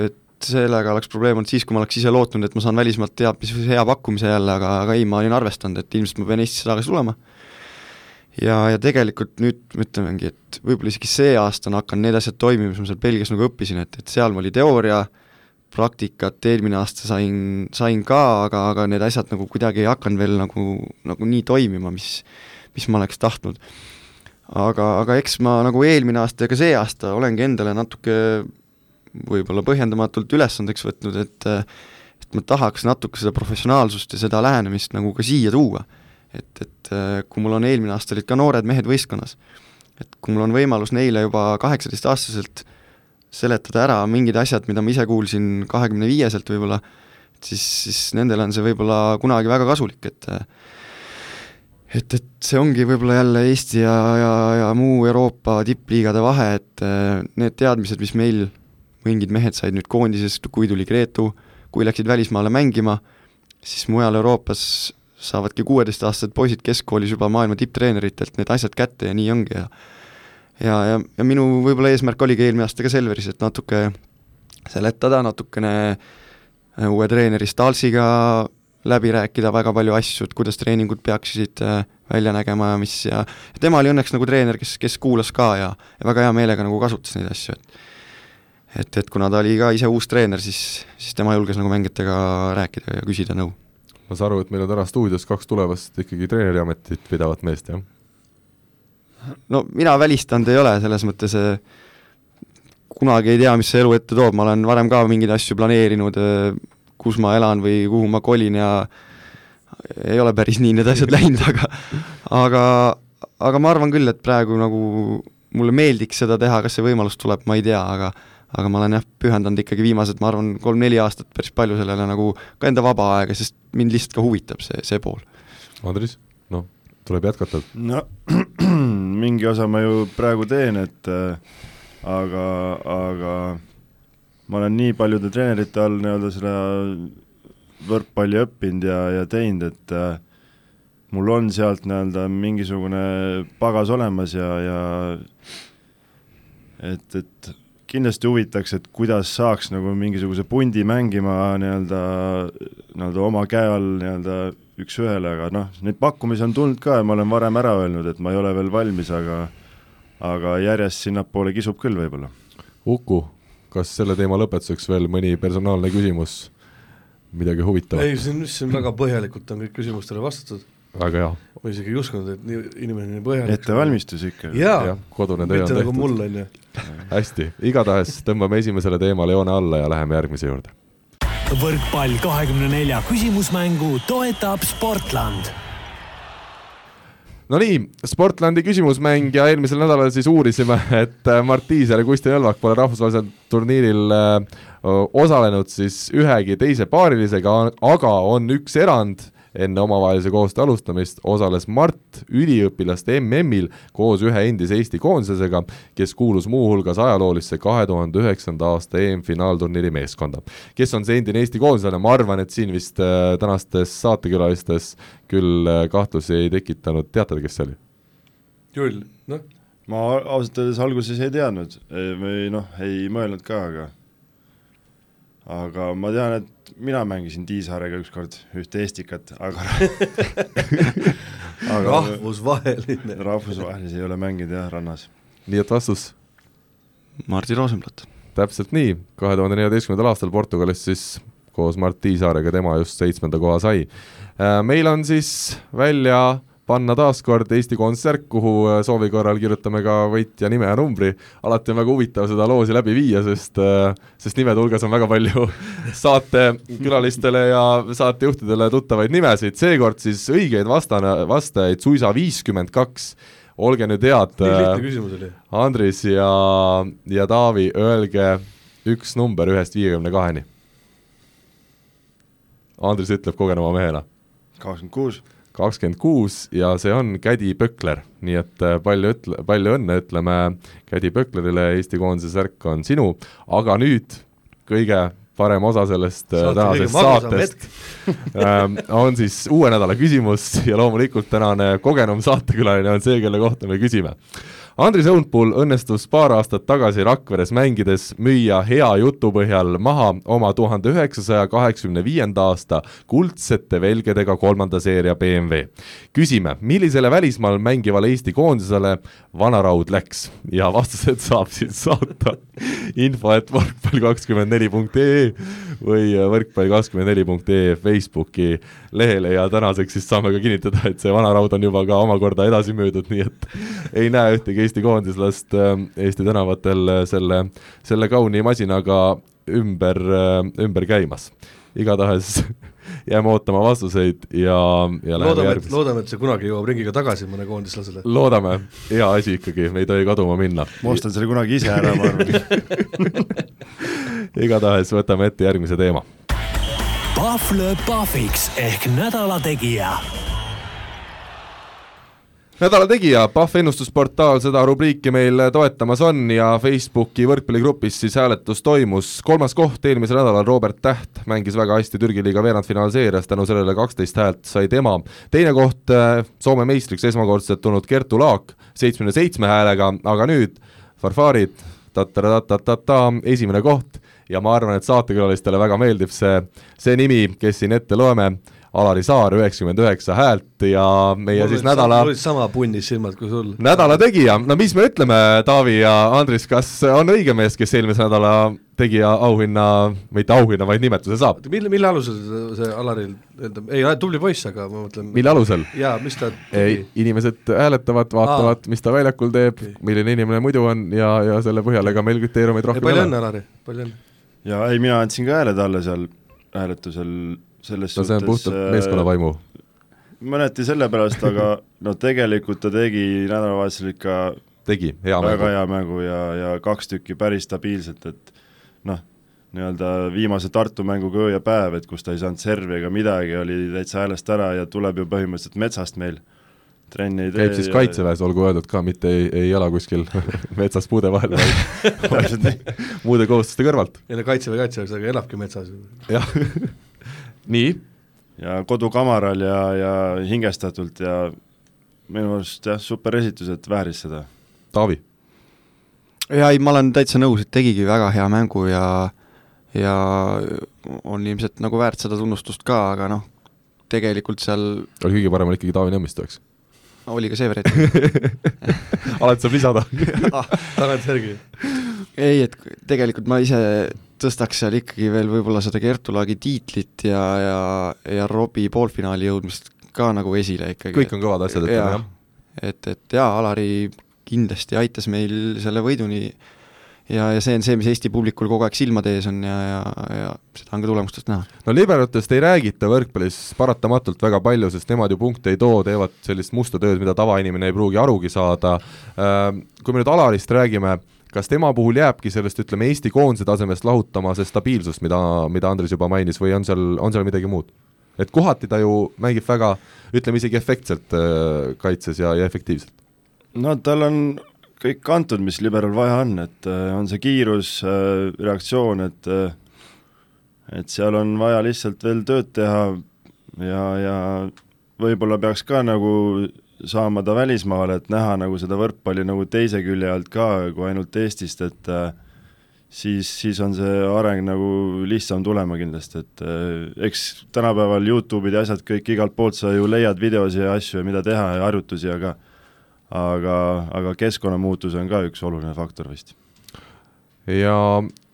et sellega oleks probleem olnud siis, kui ma oleks ise lootnud, et ma saan välismaalt teab mis hea pakkumise jälle, aga, aga ei, ma olin arvestanud, et ilmselt ma pean Eestisse tagasi tulema ja, ja tegelikult nüüd ütlemegi, et võib-olla isegi see aasta on hakanud need asjad toimima, mis ma seal Belgias nagu õppisin, et, et seal oli teooria, praktikat eelmine aasta sain, sain ka, aga, aga need asjad nagu kuidagi ei hakanud veel nagu, nagu nii toimima, mis, mis ma oleks tahtnud. aga, aga eks ma nagu eelmine aasta ja ka see aasta olengi endale natuke võib-olla põhjendamatult ülesandeks võtnud, et et ma tahaks natuke seda professionaalsust ja seda lähenemist nagu ka siia tuua. et, et kui mul on eelmine aasta olid ka noored mehed võistkonnas, et kui mul on võimalus neile juba kaheksateistaastaselt seletada ära mingid asjad, mida ma ise kuulsin kahekümne viieselt võib-olla, siis, siis nendele on see võib-olla kunagi väga kasulik, et et, et see ongi võib-olla jälle Eesti ja, ja, ja muu Euroopa tippliigade vahe, et need teadmised, mis meil mingid mehed said nüüd koondises, kui tuli Gretu, kui läksid välismaale mängima, siis mujal Euroopas saavadki kuueteistaastased poisid keskkoolis juba maailma tipptreeneritelt need asjad kätte ja nii ongi ja ja, ja, ja minu võib-olla eesmärk oligi eelmine aasta ka Selveris, et natuke seletada, natukene äh, uue treeneri Stalsiga läbi rääkida väga palju asju, et kuidas treeningud peaksid äh, välja nägema ja mis ja, tema oli õnneks nagu treener, kes, kes kuulas ka ja, ja väga hea meelega nagu kasutas neid asju, et et, et kuna ta oli ka ise uus treener, siis, siis tema julges nagu mängijatega rääkida ja küsida nõu. ma saan aru, et meil on täna stuudios kaks tulevast ikkagi treeneriametit pidavat meest, jah? no mina välistanud ei ole, selles mõttes kunagi ei tea, mis see elu ette toob, ma olen varem ka mingeid asju planeerinud, kus ma elan või kuhu ma kolin ja ei ole päris nii need asjad läinud, aga aga, aga ma arvan küll, et praegu nagu mulle meeldiks seda teha, kas see võimalus tuleb, ma ei tea, aga aga ma olen jah, pühendanud ikkagi viimased, ma arvan, kolm-neli aastat päris palju sellele nagu ka enda vaba aega, sest mind lihtsalt ka huvitab see, see pool. Andres, noh, tuleb jätkata. no mingi osa ma ju praegu teen, et äh, aga, aga ma olen nii paljude treenerite all nii-öelda seda võrkpalli õppinud ja, ja teinud, et äh, mul on sealt nii-öelda mingisugune pagas olemas ja, ja et, et kindlasti huvitaks, et kuidas saaks nagu mingisuguse pundi mängima nii-öelda, nii-öelda oma käe all nii-öelda üks-ühele, aga noh, neid pakkumisi on tulnud ka ja ma olen varem ära öelnud, et ma ei ole veel valmis, aga aga järjest sinnapoole kisub küll võib-olla. Uku, kas selle teema lõpetuseks veel mõni personaalne küsimus, midagi huvitavat? ei, siin, siin väga põhjalikult on kõik küsimustele vastatud. Väga hea. ma isegi ei uskunud, et nii, inimene nii põhjalik ettevalmistus ikka. jaa, kodune töö on mitte nagu tehtud. mul, on ju. hästi, igatahes tõmbame esimesele teemale joone alla ja läheme järgmise juurde võrkpall kahekümne nelja küsimusmängu toetab Sportland. Nonii, Sportlandi küsimusmäng ja eelmisel nädalal siis uurisime, et Mart Tiisler ja Kusti Nõlvak pole rahvusvahelisel turniiril äh, osalenud siis ühegi teise paarilisega, aga on üks erand enne omavahelise koostöö alustamist osales Mart üliõpilaste MM-il koos ühe endise Eesti koondisega, kes kuulus muuhulgas ajaloolisse kahe tuhande üheksanda aasta EM-finaalturniiri meeskonda. kes on see endine Eesti koondislane, ma arvan, et siin vist äh, tänastes saatekülalistes küll äh, kahtlusi ei tekitanud, teate te, kes see oli? Jull, noh, ma ausalt öeldes alguses ei teadnud või noh, ei mõelnud ka, aga aga ma tean, et mina mängisin Tiisaarega ükskord ühte Estikat, aga aga rahvusvaheline. rahvusvahelisi ei ole mänginud jah, rannas. nii et vastus? Martti Rosenblatt. täpselt nii, kahe tuhande neljateistkümnendal aastal Portugalis siis koos Mart Tiisaarega tema just seitsmenda koha sai. Äh, meil on siis välja panna taas kord Eesti Kontsert, kuhu äh, soovi korral kirjutame ka võitja nime ja numbri, alati on väga huvitav seda loosi läbi viia, sest äh, sest nimede hulgas on väga palju saatekülalistele ja saatejuhtidele tuttavaid nimesid, seekord siis õigeid vastane, vastajaid suisa viiskümmend kaks, olge nüüd head, nii lihtne küsimus oli. Andris ja, ja Taavi, öelge üks number ühest viiekümne kaheni. Andris ütleb kogenuma mehena. kakskümmend kuus kakskümmend kuus ja see on Kädi Pökler, nii et äh, palju ütle, palju õnne, ütleme Kädi Pöklerile, Eesti koondise särk on sinu, aga nüüd kõige parem osa sellest äh, tänasest saatest. ähm, on siis uue nädala küsimus ja loomulikult tänane kogenum saatekülaline on see, kelle kohta me küsime Andris Õunpuul õnnestus paar aastat tagasi Rakveres mängides müüa hea jutu põhjal maha oma tuhande üheksasaja kaheksakümne viienda aasta kuldsete velgedega kolmanda seeria BMW. küsime, millisele välismaal mängivale Eesti koondisele vanaraud läks ja vastused saab siis saata info et võrkpall kakskümmend neli punkt ee või võrkpall kakskümmend neli punkt ee Facebooki lehele ja tänaseks siis saame ka kinnitada, et see vanaraud on juba ka omakorda edasi müüdud, nii et ei näe ühtegi Eesti koondislast ähm, Eesti tänavatel äh, selle, selle kauni masinaga ümber, äh, ümber käimas. Igatahes jääme ootama vastuseid ja, ja loodame, et, loodame, et see kunagi jõuab ringiga tagasi mõne koondislasele. loodame, hea asi ikkagi, me ei tohi kaduma minna. ma ostan selle kunagi ise ära, ma arvan igatahes võtame ette järgmise teema. Pahv lööb pahviks ehk nädala tegija nädala tegija, Pahv ennustusportaal seda rubriiki meil toetamas on ja Facebooki võrkpalligrupis siis hääletus toimus, kolmas koht eelmisel nädalal, Robert Täht mängis väga hästi Türgi liiga veerandfinaalseerias, tänu sellele kaksteist häält sai tema, teine koht äh, Soome meistriks esmakordselt tulnud Kertu Laak seitsmekümne seitsme häälega, aga nüüd Farfarid, ta-ta-ta-ta-ta, esimene koht ja ma arvan, et saatekülalistele väga meeldib see, see nimi, kes siin ette loeme, Alari Saar üheksakümmend üheksa häält ja meie mul siis nädala mul olid sama punnis silmad kui sul. nädala tegija, no mis me ütleme, Taavi ja Andris, kas on õige mees, kes eelmise nädala tegija auhinna, mitte auhinna, vaid nimetuse saab? mille, mille alusel see Alaril, ei, tubli poiss, aga ma mõtlen mille alusel? jaa, mis ta ei, inimesed hääletavad, vaatavad, mis ta väljakul teeb milline inimene muidu on ja, ja selle põhjal ega meil kriteeriumeid rohkem ei ole. palju õnne, Alari, palju õnne! ja ei, mina andsin ka hääle talle seal hääletusel selles no see on puhtalt äh, meeskonna vaimu. mõneti sellepärast, aga no tegelikult ta tegi nädalavahetusel ikka tegi hea väga mängu. hea mängu ja, ja kaks tükki päris stabiilselt, et noh, nii-öelda viimase Tartu mänguga öö ja päev, et kus ta ei saanud servi ega midagi, oli täitsa häälest ära ja tuleb ju põhimõtteliselt metsast meil trenni ei tee. käib siis ja... kaitseväes, olgu öeldud ka, mitte ei, ei ela kuskil metsas puude vahel, vaid muude kohustuste kõrvalt. ei no kaitseväe kaitseväes, aga elabki metsas. jah nii? ja kodukamaral ja, ja hingestatult ja minu arust jah, super esitus, et vääris seda. Taavi? jaa, ei, ma olen täitsa nõus, et tegigi väga hea mängu ja ja on ilmselt nagu väärt seda tunnustust ka, aga noh, tegelikult seal oli kõige parem oli ikkagi Taavi Nõmmistu, eks? oli ka see variant alati saab lisada tagantjärgi. Ei, et tegelikult ma ise tõstaks seal ikkagi veel võib-olla seda Kertu Laagi tiitlit ja, ja, ja Robbie poolfinaali jõudmist ka nagu esile ikkagi. kõik on kõvad asjad, ütleme jah. et, et jaa, Alari kindlasti aitas meil selle võiduni ja, ja see on see, mis Eesti publikul kogu aeg silmade ees on ja, ja, ja seda on ka tulemustest näha. no liberatest ei räägita võrkpallis paratamatult väga palju, sest nemad ju punkte ei too, teevad sellist musta tööd, mida tavainimene ei pruugi arugi saada, kui me nüüd Alarist räägime, kas tema puhul jääbki sellest, ütleme, Eesti koondise tasemest lahutama see stabiilsus, mida, mida Andres juba mainis, või on seal, on seal midagi muud? et kohati ta ju mängib väga, ütleme isegi efektselt äh, kaitses ja, ja efektiivselt. no tal on kõik antud, mis liberal vaja on, et äh, on see kiirus, reaktsioon, et et seal on vaja lihtsalt veel tööd teha ja, ja võib-olla peaks ka nagu saama ta välismaale, et näha nagu seda võrkpalli nagu teise külje alt ka, kui ainult Eestist, et äh, siis, siis on see areng nagu lihtsam tulema kindlasti, et äh, eks tänapäeval Youtube'id ja asjad kõik igalt poolt sa ju leiad videosi ja asju ja mida teha ja harjutusi, aga aga, aga keskkonnamuutus on ka üks oluline faktor vist. ja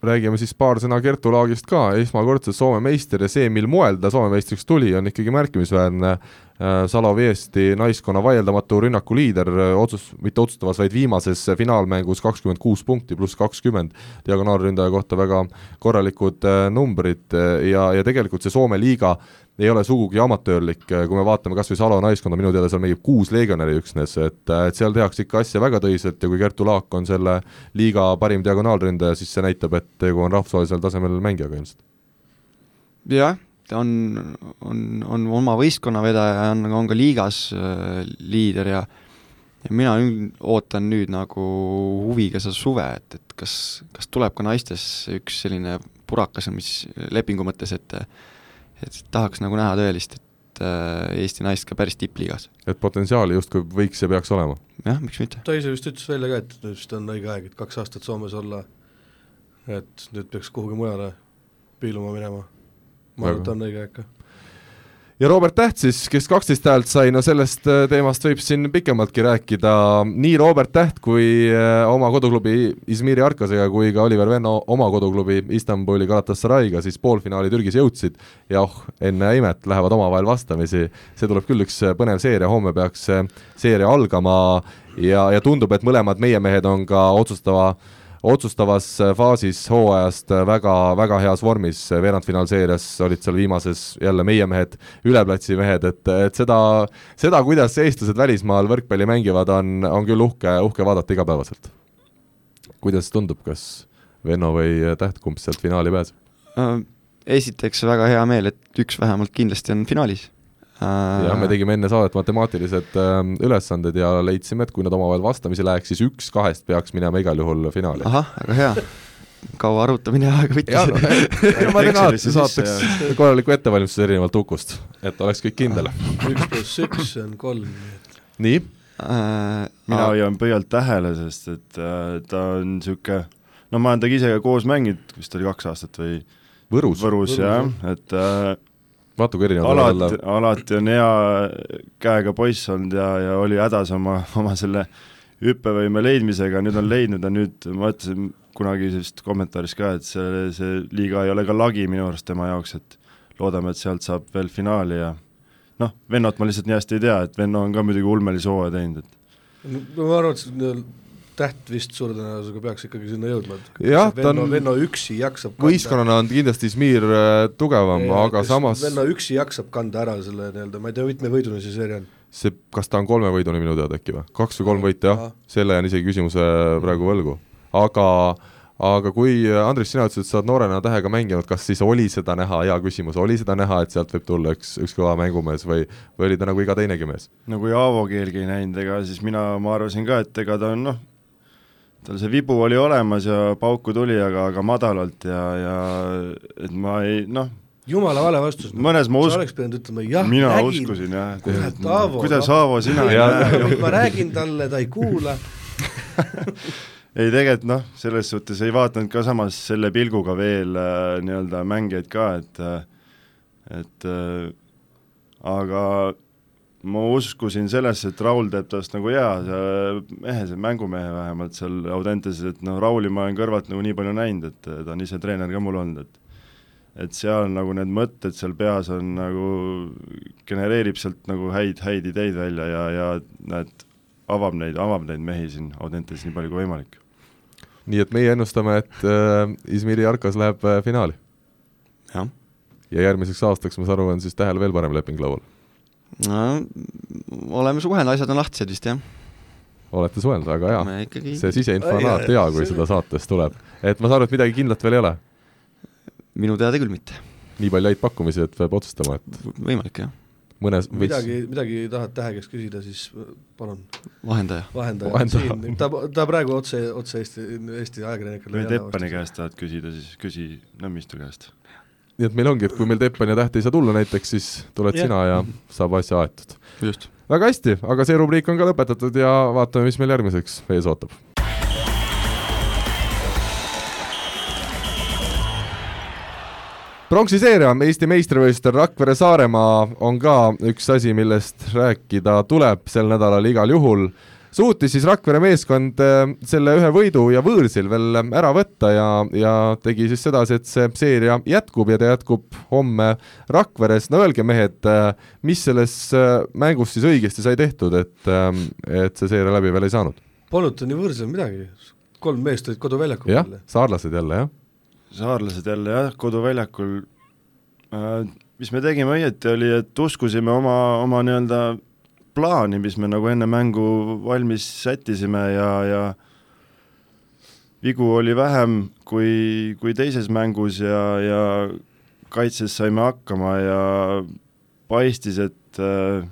räägime siis paar sõna Kertu Laagist ka, esmakordselt Soome meister ja see, mil moel ta Soome meistriks tuli, on ikkagi märkimisväärne. Äh, Saloviesti naiskonna vaieldamatu rünnaku liider, äh, otsus, mitte otsustavas, vaid viimases finaalmängus kakskümmend kuus punkti pluss kakskümmend, diagonaalründaja kohta väga korralikud äh, numbrid ja, ja tegelikult see Soome liiga ei ole sugugi amatöörlik, kui me vaatame kas või Salo naiskonda, minu teada seal mängib kuus legionäri üksnes, et, et seal tehakse ikka asja väga tõsiselt ja kui Kertu Laak on selle liiga parim diagonaalründaja, siis see näitab, et tegu on rahvusvahelisel tasemel mängijaga ilmselt. jah, ta on, on, on oma võistkonna vedaja ja on, on ka liigas äh, liider ja ja mina ootan nüüd nagu huviga seda suve, et, et kas, kas tuleb ka naistes üks selline purakas, mis lepingu mõttes, et et tahaks nagu näha tõelist, et äh, Eesti naist ka päris tippliigas. et potentsiaali justkui võiks ja peaks olema? jah, miks mitte. ta ise vist ütles välja ka, et nüüd vist on õige aeg, et kaks aastat Soomes olla, et nüüd peaks kuhugi mujale piiluma minema. Ma arvan, et on õige aeg ka ja Robert Täht siis, kes kaksteist häält sai, no sellest äh, teemast võib siin pikemaltki rääkida, nii Robert Täht kui äh, oma koduklubi Izmiri Arkasega kui ka Oliver Venno oma koduklubi Istanbuli Galatasarayga siis poolfinaali Türgis jõudsid. Ja oh, enne imet lähevad omavahel vastamisi, see tuleb küll üks põnev seeria, homme peaks seeria algama. Ja, ja tundub, et mõlemad meie mehed on ka otsustava äh, otsustavas äh, faasis hooajast äh, väga, väga heas vormis, veerandfinaalseerias olid seal viimases jälle meie mehed, üleplatsi mehed, et, et seda, seda, kuidas eestlased välismaal võrkpalli mängivad, on, on küll uhke, uhke vaadata igapäevaselt. kuidas tundub, kas Venno või Täht, kumb sealt finaali pääseb? Äh, esiteks väga hea meel, et üks vähemalt kindlasti on finaalis jah, me tegime enne saadet matemaatilised äh, ülesanded ja leidsime, et kui nad omavahel vastamisi läheks, siis üks kahest peaks minema igal juhul finaali. ahah, väga hea. kaua arutamine aega võttis? ma teen alati saateks korraliku ettevalmistuse erinevalt Ukust, et oleks kõik kindel. üks pluss üks on kolm. nii äh,? mina hoian pöialt tähele, sest et äh, ta on niisugune, no ma olen temaga ise ka koos mänginud, vist oli kaks aastat või Võrus, Võrus, Võrus jah, et äh, vaata kui erinevad alati, alati on hea käega poiss olnud ja, ja oli hädas oma, oma selle hüppevõime leidmisega, nüüd on leidnud ja nüüd ma ütlesin kunagi vist kommentaaris ka, et see, see liiga ei ole ka lagi minu arust tema jaoks, et loodame, et sealt saab veel finaali ja noh, Vennot ma lihtsalt nii hästi ei tea, et Venno on ka muidugi ulmelise hooaja teinud, et no ma arvan, et täht vist suure tõenäosusega peaks ikkagi sinna jõudma, et jah, ta on Venno üksi jaksab võistkonnana on kindlasti Izmir äh, tugevam, aga samas Venno üksi jaksab kanda ära selle nii-öelda, ma ei tea, mitme võiduni see seeria on? see, kas ta on kolme võiduni minu teada äkki või? kaks või kolm võitu, jah, selle jään isegi küsimuse praegu võlgu, aga aga kui, Andres, sina ütlesid, et sa oled noorena tähega mänginud, kas siis oli seda näha, hea küsimus, oli seda näha, et sealt võib tulla üks, üks kõva mängumees või, või oli ta nagu iga teinegi mees? no kui Aavo keelgi ei näinud, ega siis mina, ma arvasin ka, et ega ta on noh, tal see vibu oli olemas ja pauku tuli, aga, aga madalalt ja, ja et ma ei noh, jumala vale vastus. mõnes ma us-. sa oleks pidanud ütlema jah, mina nägin. uskusin jah. kurat, Aavo. kuidas Aavo sina ei näe? ma räägin talle, ta ei kuula ei tegelikult noh, selles suhtes ei vaadanud ka samas selle pilguga veel äh, nii-öelda mängijaid ka, et äh, et äh, aga ma uskusin sellesse, et Raul teeb tast nagu hea mehe, see mängumehe vähemalt seal Audenteses, et noh, Rauli ma olen kõrvalt nagu nii palju näinud, et ta on ise treener ka mul olnud, et et seal nagu need mõtted seal peas on nagu, genereerib sealt nagu häid, häid ideid välja ja, ja näed, avab neid, avab neid mehi siin Audentes nii palju kui võimalik. nii et meie ennustame, et äh, Izmiri Arkas läheb äh, finaali? jah. ja järgmiseks aastaks, ma saan aru, on siis Tähel veel parem leping laual? No oleme suhelnud, asjad on lahtised vist, jah. olete suhelnud, väga hea. Ikkagi... see siseinfo on alati hea, kui seda saates tuleb. et ma saan aru, et midagi kindlat veel ei ole? minu teada küll mitte. nii palju häid pakkumisi, et peab otsustama, et võimalik, jah. mõnes võiks midagi, midagi tahad Tähe käest küsida, siis palun. vahendaja. vahendaja, Vahendaja. siin, ta, ta praegu otse, otse Eesti, Eesti ajakirjanikele või Teppani käest tahad küsida, siis küsi Nõmmistu käest. Nii et meil ongi, et kui meil Teppan ja Täht ei saa tulla näiteks, siis tuled Jah. sina ja saab asja aetud. väga hästi, aga see rubriik on ka lõpetatud ja vaatame, mis meil järgmiseks ees ootab. pronksi seeria Eesti meistrivõistlustel Rakvere-Saaremaa on ka üks asi, millest rääkida tuleb sel nädalal igal juhul. Suutis siis Rakvere meeskond eh, selle ühe võidu ja võõrsil veel ära võtta ja, ja tegi siis sedasi, et see seeria jätkub ja ta jätkub homme Rakveres. no öelge, mehed, mis selles eh, mängus siis õigesti sai tehtud, et, et see seeria läbi veel ei saanud? Polnud nii võõrsil midagi, kolm meest olid koduväljakul jah, saarlased jälle, jah saarlased jälle jah, koduväljakul äh,. mis me tegime õieti, oli, et uskusime oma, oma nii-öelda plaani, mis me nagu enne mängu valmis sättisime ja, ja vigu oli vähem kui, kui teises mängus ja, ja kaitses saime hakkama ja paistis, et äh,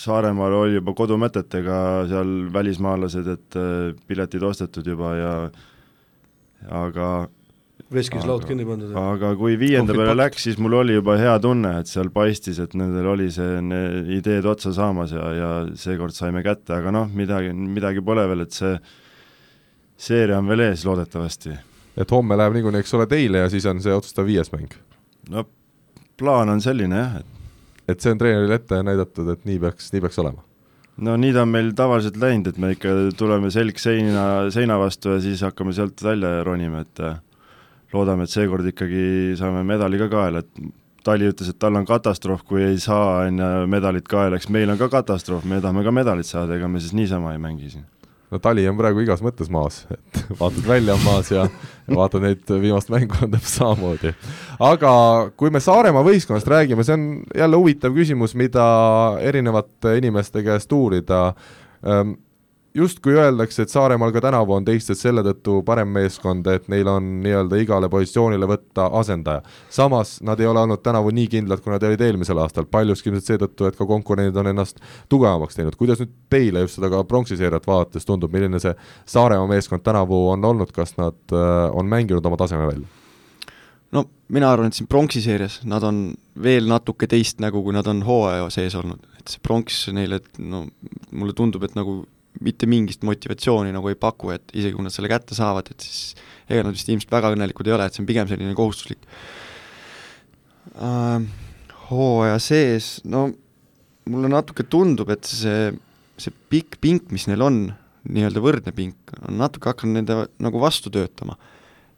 Saaremaal oli juba kodumätetega seal välismaalased, et äh, piletid ostetud juba ja aga veskis laud kinni pandud. aga kui viienda peale läks, siis mul oli juba hea tunne, et seal paistis, et nendel oli see ne- ideed otsa saamas ja, ja seekord saime kätte, aga noh, midagi, midagi pole veel, et see seeria on veel ees loodetavasti. et homme läheb niikuinii, eks ole, teile ja siis on see otsustav viies mäng? no plaan on selline jah, et et see on treenerile ette näidatud, et nii peaks, nii peaks olema? no nii ta on meil tavaliselt läinud, et me ikka tuleme selg seina, seina vastu ja siis hakkame sealt välja ronima, et loodame, et seekord ikkagi saame medali ka kaela, et Tali ütles, et tal on katastroof, kui ei saa, on ju, medalit kaela, eks meil on ka katastroof, me tahame ka medalit saada, ega me siis niisama ei mängi siin. no Tali on praegu igas mõttes maas, et vaatad välja on maas ja, ja vaatad neid viimast mängu on täpselt samamoodi. aga kui me Saaremaa võistkonnast räägime, see on jälle huvitav küsimus, mida erinevate inimeste käest uurida. Justkui öeldakse, et Saaremaal ka tänavu on teistest selle tõttu parem meeskond, et neil on nii-öelda igale positsioonile võtta asendaja. samas nad ei ole olnud tänavu nii kindlad, kui nad olid eelmisel aastal, paljuski ilmselt seetõttu, et ka konkurendid on ennast tugevamaks teinud. kuidas nüüd teile just seda ka pronksiseeriat vaadates tundub, milline see Saaremaa meeskond tänavu on olnud, kas nad äh, on mänginud oma taseme välja? no mina arvan, et siin pronksiseerias nad on veel natuke teist nägu, kui nad on hooaja sees olnud, et see pronks neile, no mulle tundub, et nagu mitte mingit motivatsiooni nagu ei paku, et isegi kui nad selle kätte saavad, et siis ega nad vist ilmselt väga õnnelikud ei ole, et see on pigem selline kohustuslik äh,. hooaja sees, no mulle natuke tundub, et see, see pikk pink, mis neil on, nii-öelda võrdne pink, on natuke hakanud nende nagu vastu töötama.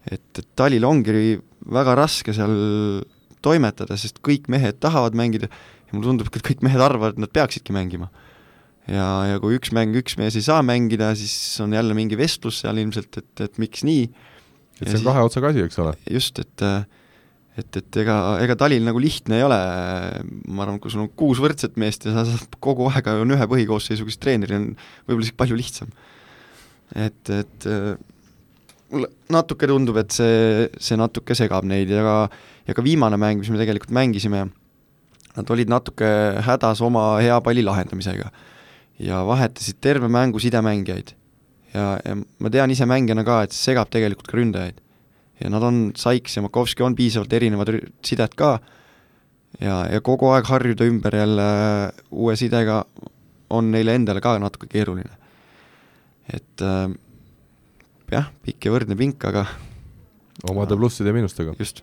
et, et Talil ongi väga raske seal toimetada, sest kõik mehed tahavad mängida ja mulle tundub, et kõik mehed arvavad, et nad peaksidki mängima ja, ja kui üks mäng, üks mees ei saa mängida, siis on jälle mingi vestlus seal ilmselt, et, et miks nii. et see on kahe otsaga asi, eks ole? just, et et, et ega, ega talil nagu lihtne ei ole, ma arvan, kui sul on kuus võrdset meest ja sa saad kogu aeg on ühe põhikoosseisuga, siis treeneril on võib-olla isegi palju lihtsam. et, et mulle natuke tundub, et see, see natuke segab neid ja ka, ja ka viimane mäng, mis me tegelikult mängisime, nad olid natuke hädas oma hea palli lahendamisega ja vahetasid terve mängu sidemängijaid. ja, ja ma tean ise mängijana ka, et see segab tegelikult ka ründajaid. ja nad on, Saiks ja Makovski on piisavalt erinevad sidet ka ja, ja kogu aeg harjuda ümber jälle uue sidega on neile endale ka natuke keeruline. et äh, jah, pikk ja võrdne pink, aga omade plusside ja miinustega. just.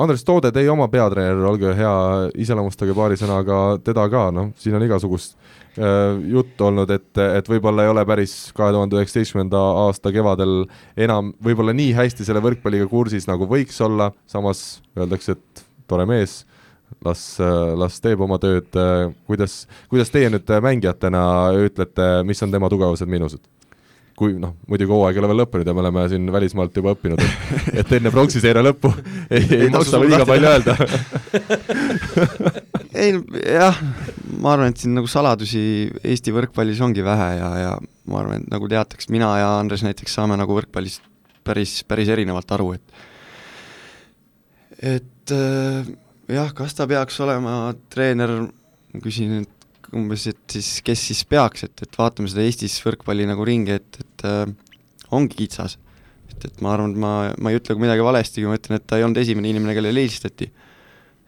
Andres Toode, teie oma peatreener, olge hea, iseloomustage paari sõnaga teda ka, noh, siin on igasugust äh, juttu olnud, et, et võib-olla ei ole päris kahe tuhande üheksateistkümnenda aasta kevadel enam võib-olla nii hästi selle võrkpalliga kursis, nagu võiks olla, samas öeldakse, et tore mees, las, las teeb oma tööd, kuidas, kuidas teie nüüd mängijatena ütlete, mis on tema tugevused-miinused? Kui noh, muidugi hooaeg ei ole veel lõppenud ja me oleme siin välismaalt juba õppinud, et, et enne pronksiseeria lõppu ei, ei, ei maksa liiga palju öelda. Ei jah, ma arvan, et siin nagu saladusi Eesti võrkpallis ongi vähe ja, ja ma arvan, et nagu teataks, mina ja Andres näiteks saame nagu võrkpallist päris, päris erinevalt aru, et et et äh, jah, kas ta peaks olema treener, ma küsin, et umbes, et siis kes siis peaks, et, et vaatame seda Eestis võrkpalli nagu ringi, et, et äh, ongi kitsas. et, et ma arvan, et ma, ma ei ütle ka midagi valesti, kui ma ütlen, et ta ei olnud esimene inimene, kellele helistati.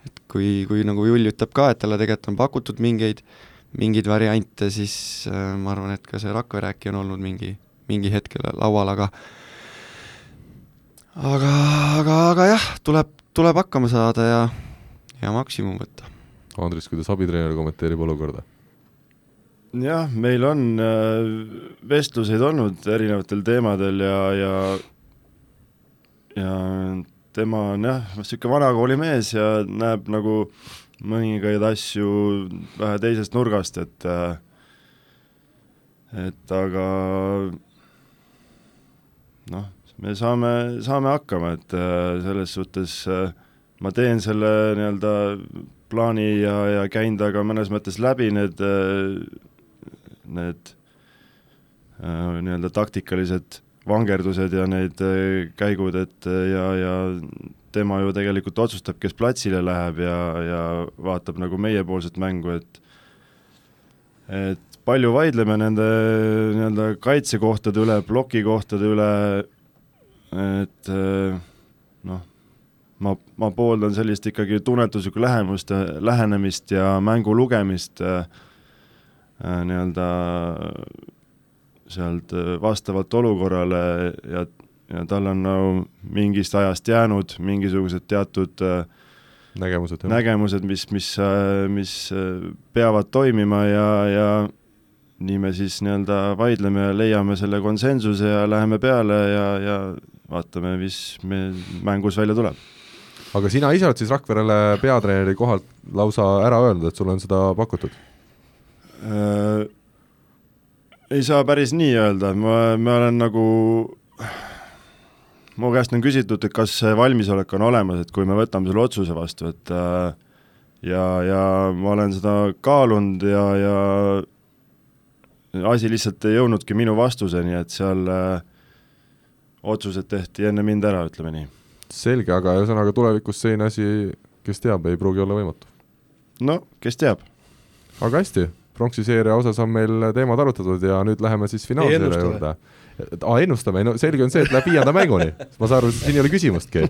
et kui, kui nagu Jull ütleb ka, et talle tegelikult on pakutud mingeid, mingeid variante, siis äh, ma arvan, et ka see Rakvere äkki on olnud mingi, mingi hetkel laual, aga aga, aga, aga jah, tuleb, tuleb hakkama saada ja, ja maksimum võtta. Andres, kuidas abitreener kommenteerib olukorda? jah, meil on äh, vestluseid olnud erinevatel teemadel ja, ja ja tema on jah, niisugune vanakooli mees ja näeb nagu mõningaid asju vähe teisest nurgast, et äh, et aga noh, me saame, saame hakkama, et äh, selles suhtes ma teen selle nii-öelda plaani ja, ja käin temaga mõnes mõttes läbi need need äh, nii-öelda taktikalised vangerdused ja need äh, käigud, et äh, ja, ja tema ju tegelikult otsustab, kes platsile läheb ja, ja vaatab nagu meiepoolset mängu, et et palju vaidleme nende nii-öelda kaitsekohtade üle, plokikohtade üle, et noh, ma, ma pooldan sellist ikkagi tunnetuslikku lähemust, lähenemist ja mängu lugemist äh, Äh, nii-öelda sealt äh, vastavalt olukorrale ja, ja tal on nagu mingist ajast jäänud mingisugused teatud äh, nägemused, nägemused, mis, mis, mis peavad toimima ja, ja nii me siis nii-öelda vaidleme ja leiame selle konsensuse ja läheme peale ja, ja vaatame, mis me mängus välja tuleb. Aga sina ise oled siis Rakverele peatreeneri kohalt lausa ära öelnud, et sulle on seda pakutud? äh,? ei saa päris nii öelda, ma, ma olen nagu, mu käest on küsitud, et kas see valmisolek on olemas, et kui me võtame selle otsuse vastu, et äh, ja, ja ma olen seda kaalunud ja, ja asi lihtsalt ei jõudnudki minu vastuseni, et seal äh, otsused tehti enne mind ära, ütleme nii. Selge, aga ühesõnaga tulevikus selline asi, kes teab, ei pruugi olla võimatu? no kes teab. aga hästi pronksi seeria osas on meil teemad arutatud ja nüüd läheme siis finaalseeria juurde. aa, ennustame, no selge on see, et läheb viienda mänguni, ma saan aru, siin ei ole küsimustki.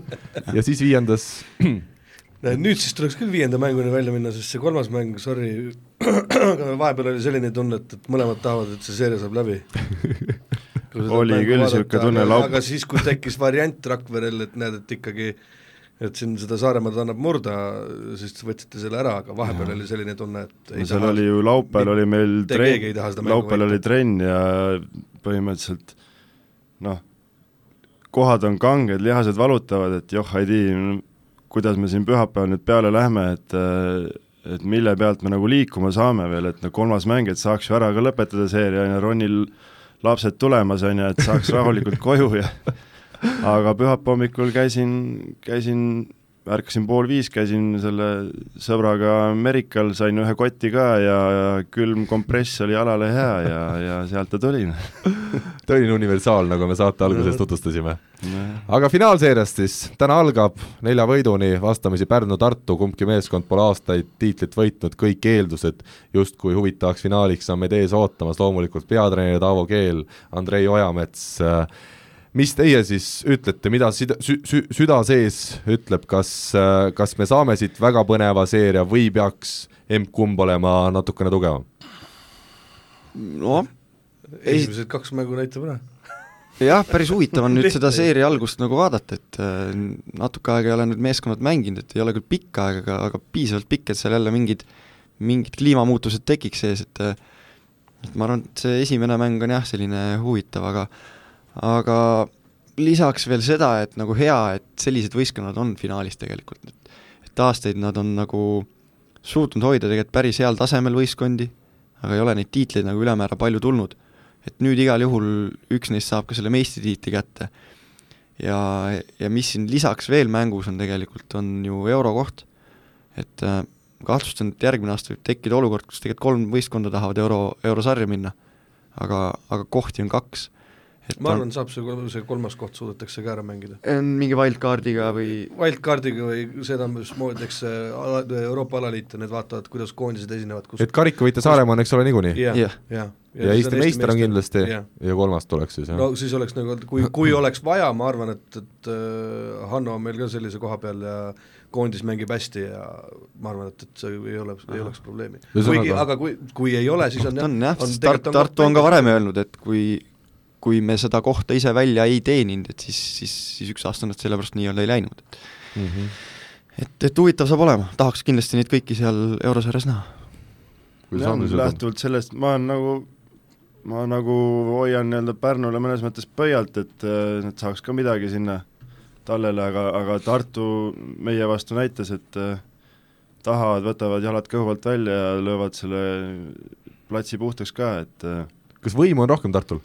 ja siis viiendas nüüd siis tuleks küll viienda mänguni välja minna, sest see kolmas mäng, sorry, aga vahepeal oli selline tunne, et, et mõlemad tahavad, et see seeria saab läbi oli küll niisugune tunne laup-. aga siis, kui tekkis variant Rakverel, et näed, et ikkagi et siin seda Saaremaad annab murda, siis võtsite selle ära, aga vahepeal ja. oli selline tunne, et no seal oli ju laupäeval oli meil trenn, laupäeval oli trenn ja põhimõtteliselt noh, kohad on kanged, lihased valutavad, et joh, ei tea, kuidas me siin pühapäeval nüüd peale lähme, et et mille pealt me nagu liikuma saame veel, et no kolmas mäng, et saaks ju ära ka lõpetada seeria, on ju, Ronil lapsed tulemas, on ju, et saaks rahulikult koju ja aga pühapäeva hommikul käisin, käisin, ärkasin pool viis, käisin selle sõbraga Merikal, sain ühe koti ka ja, ja külm kompress oli jalale hea ja, ja sealt ta tuli. Tõeline universaal, nagu me saate alguses tutvustasime. aga finaalseeriast siis, täna algab nelja võiduni vastamisi Pärnu-Tartu, kumbki meeskond pole aastaid tiitlit võitnud, kõik eeldused justkui huvitavaks finaaliks on meid ees ootamas, loomulikult peatreener Taavo Keel, Andrei Ojamets äh,, mis teie siis ütlete, mida sida, sü, sü, süda sees ütleb, kas, kas me saame siit väga põneva seeria või peaks emb-kumb olema natukene tugevam? noh, esimesed kaks mängu näitab ära jah, päris huvitav on nüüd seda seeria algust nagu vaadata, et äh, natuke aega ei ole nüüd meeskonnad mänginud, et ei ole küll pikka aega, aga, aga piisavalt pikk, et seal jälle mingid, mingid kliimamuutused tekiks sees, et äh, et ma arvan, et see esimene mäng on jah, selline huvitav, aga aga lisaks veel seda, et nagu hea, et sellised võistkonnad on finaalis tegelikult, et et aastaid nad on nagu suutnud hoida tegelikult päris heal tasemel võistkondi, aga ei ole neid tiitleid nagu ülemäära palju tulnud. et nüüd igal juhul üks neist saab ka selle meistritiitli kätte. ja, ja mis siin lisaks veel mängus on tegelikult, on ju eurokoht, et äh, kahtlustan, et järgmine aasta võib tekkida olukord, kus tegelikult kolm võistkonda tahavad euro, eurosarja minna, aga, aga kohti on kaks ma arvan, saab see, see kolmas koht suudetakse ka ära mängida. on mingi wildcardiga või Wildcardiga või seda, mismoodi, eks see ala, Euroopa alaliit ja need vaatavad, kuidas koondised esinevad, kus et karikavõitja Saaremaa on, eks ole, niikuinii? jah, jah. jah. ja Eesti meister on kindlasti jah. ja kolmas tuleks siis, jah no siis oleks nagu, kui, kui oleks vaja, ma arvan, et, et äh, Hanno on meil ka sellise koha peal ja koondis mängib hästi ja ma arvan, et, et see ei ole, ei oleks probleemi. Kuigi, aga kui, kui ei ole, siis on jah, on tegelikult Tartu on ka varem öelnud, et kui kui me seda kohta ise välja ei teeninud, et siis, siis, siis üks aasta nad sellepärast nii-öelda ei läinud. mm. -hmm. et, et huvitav saab olema, tahaks kindlasti neid kõiki seal eurosarjas näha. lähtuvalt sellest ma olen nagu ma nagu hoian nii-öelda Pärnule mõnes mõttes pöialt, et äh, nad saaks ka midagi sinna tallele, aga, aga Tartu meie vastu näitas, et äh, tahavad, võtavad jalad kõhu alt välja ja löövad selle platsi puhtaks ka, et äh, kas võimu on rohkem Tartul?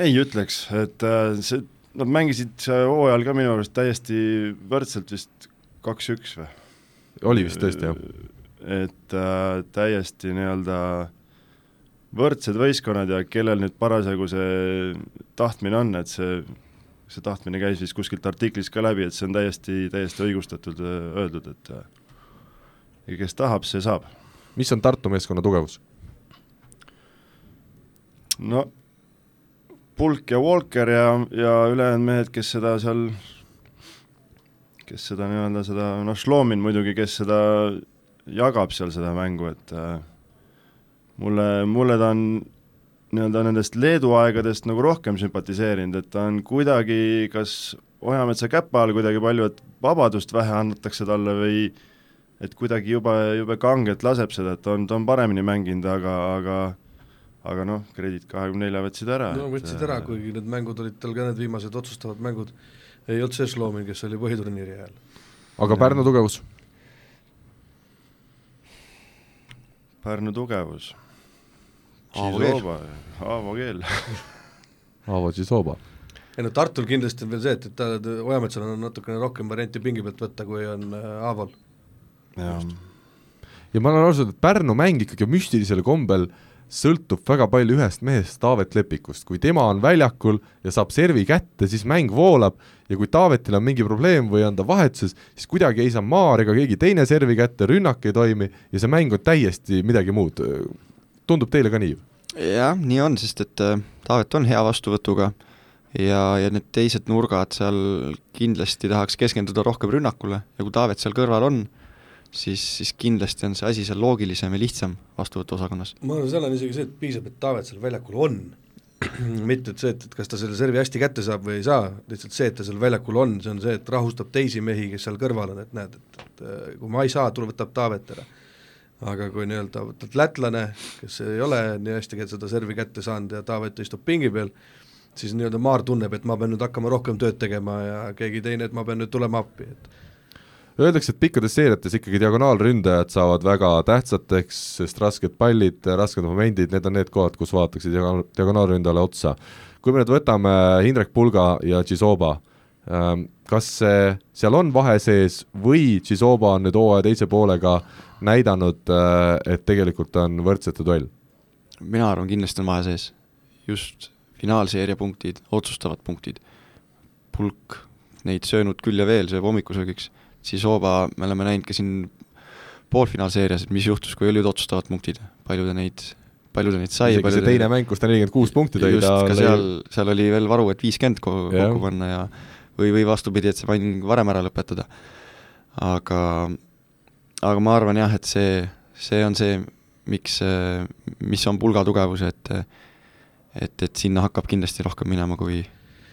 Ei ütleks, et äh, see, nad mängisid see hooajal ka minu arust täiesti võrdselt vist kaks-üks või? oli vist tõesti, jah? et äh, täiesti nii-öelda võrdsed võistkonnad ja kellel nüüd parasjagu see tahtmine on, et see, see tahtmine käis vist kuskilt artiklist ka läbi, et see on täiesti, täiesti õigustatud äh, öeldud, et äh, ja kes tahab, see saab. mis on Tartu meeskonna tugevus? no Pulk ja Walker ja, ja ülejäänud mehed, kes seda seal, kes seda nii-öelda seda, noh, Šlomin muidugi, kes seda jagab seal seda mängu, et äh, mulle, mulle ta on nii-öelda nendest Leedu aegadest nagu rohkem sümpatiseerinud, et ta on kuidagi kas Ojametsa käpa all kuidagi palju, et vabadust vähe antakse talle või et kuidagi jube, jube kangelt laseb seda, et ta on, ta on paremini mänginud, aga, aga aga noh, Kredit kahekümne nelja võtsid ära. no võtsid ära, kuigi need mängud olid tal ka need viimased otsustavad mängud, ei olnud see Šlomin, kes oli põhiturniiri ajal. aga Pärnu tugevus? Pärnu tugevus. Aavo keel. Aavo keel. Aavo Tšisoba. ei no Tartul kindlasti on veel see, et, et ta, Ojametsal on natukene rohkem variante pingi pealt võtta, kui on äh, Aaval. ja ma olen aru saanud, et Pärnu mäng ikkagi müstilisel kombel sõltub väga palju ühest mehest, Taavet Lepikust, kui tema on väljakul ja saab servi kätte, siis mäng voolab ja kui Taavetil on mingi probleem või on ta vahetuses, siis kuidagi ei saa Maar ega keegi teine servi kätte, rünnak ei toimi ja see mäng on täiesti midagi muud. tundub teile ka nii? jah, nii on, sest et äh, Taavet on hea vastuvõtuga ja, ja need teised nurgad seal kindlasti tahaks keskenduda rohkem rünnakule ja kui Taavet seal kõrval on, siis, siis kindlasti on see asi seal loogilisem ja lihtsam vastuvõtuosakonnas. ma arvan, seal on isegi see, et piisab, et Taavet seal väljakul on, mitte et see, et, et kas ta selle servi hästi kätte saab või ei saa, lihtsalt see, et ta seal väljakul on, see on see, et rahustab teisi mehi, kes seal kõrval on, et näed, et, et kui ma ei saa, tule võtab Taavet ära. aga kui nii-öelda võtad lätlane, kes ei ole nii hästi seda servi kätte saanud ja Taavet istub pingi peal, siis nii-öelda Maar tunneb, et ma pean nüüd hakkama rohkem tööd tegema ja keegi teine, et ma pean nüüd tulema appi, et Öeldakse, et pikkades seeriates ikkagi diagonaalründajad saavad väga tähtsateks, sest rasked pallid, rasked momendid, need on need kohad, kus vaadatakse diagonaal, diagonaalründajale otsa. kui me nüüd võtame Indrek Pulga ja Tšisoba, kas see, seal on vahe sees või Tšisoba on nüüd hooaja teise poolega näidanud, et tegelikult on võrdsete duell? mina arvan, kindlasti on vahe sees. just finaalseeria punktid, otsustavad punktid. pulk neid söönud küll ja veel, sööb hommikusöögiks, siis hooba me oleme näinud ka siin poolfinaalseerias, et mis juhtus, kui olid otsustavad punktid, palju ta neid, palju ta neid sai, isegi see teine mäng, kus ta nelikümmend kuus punkti tõi, just, ka seal, seal oli veel varu, et viiskümmend kokku panna ja või, või vastupidi, et see mäng varem ära lõpetada. aga, aga ma arvan jah, et see, see on see, miks, mis on pulga tugevus, et et, et sinna hakkab kindlasti rohkem minema, kui,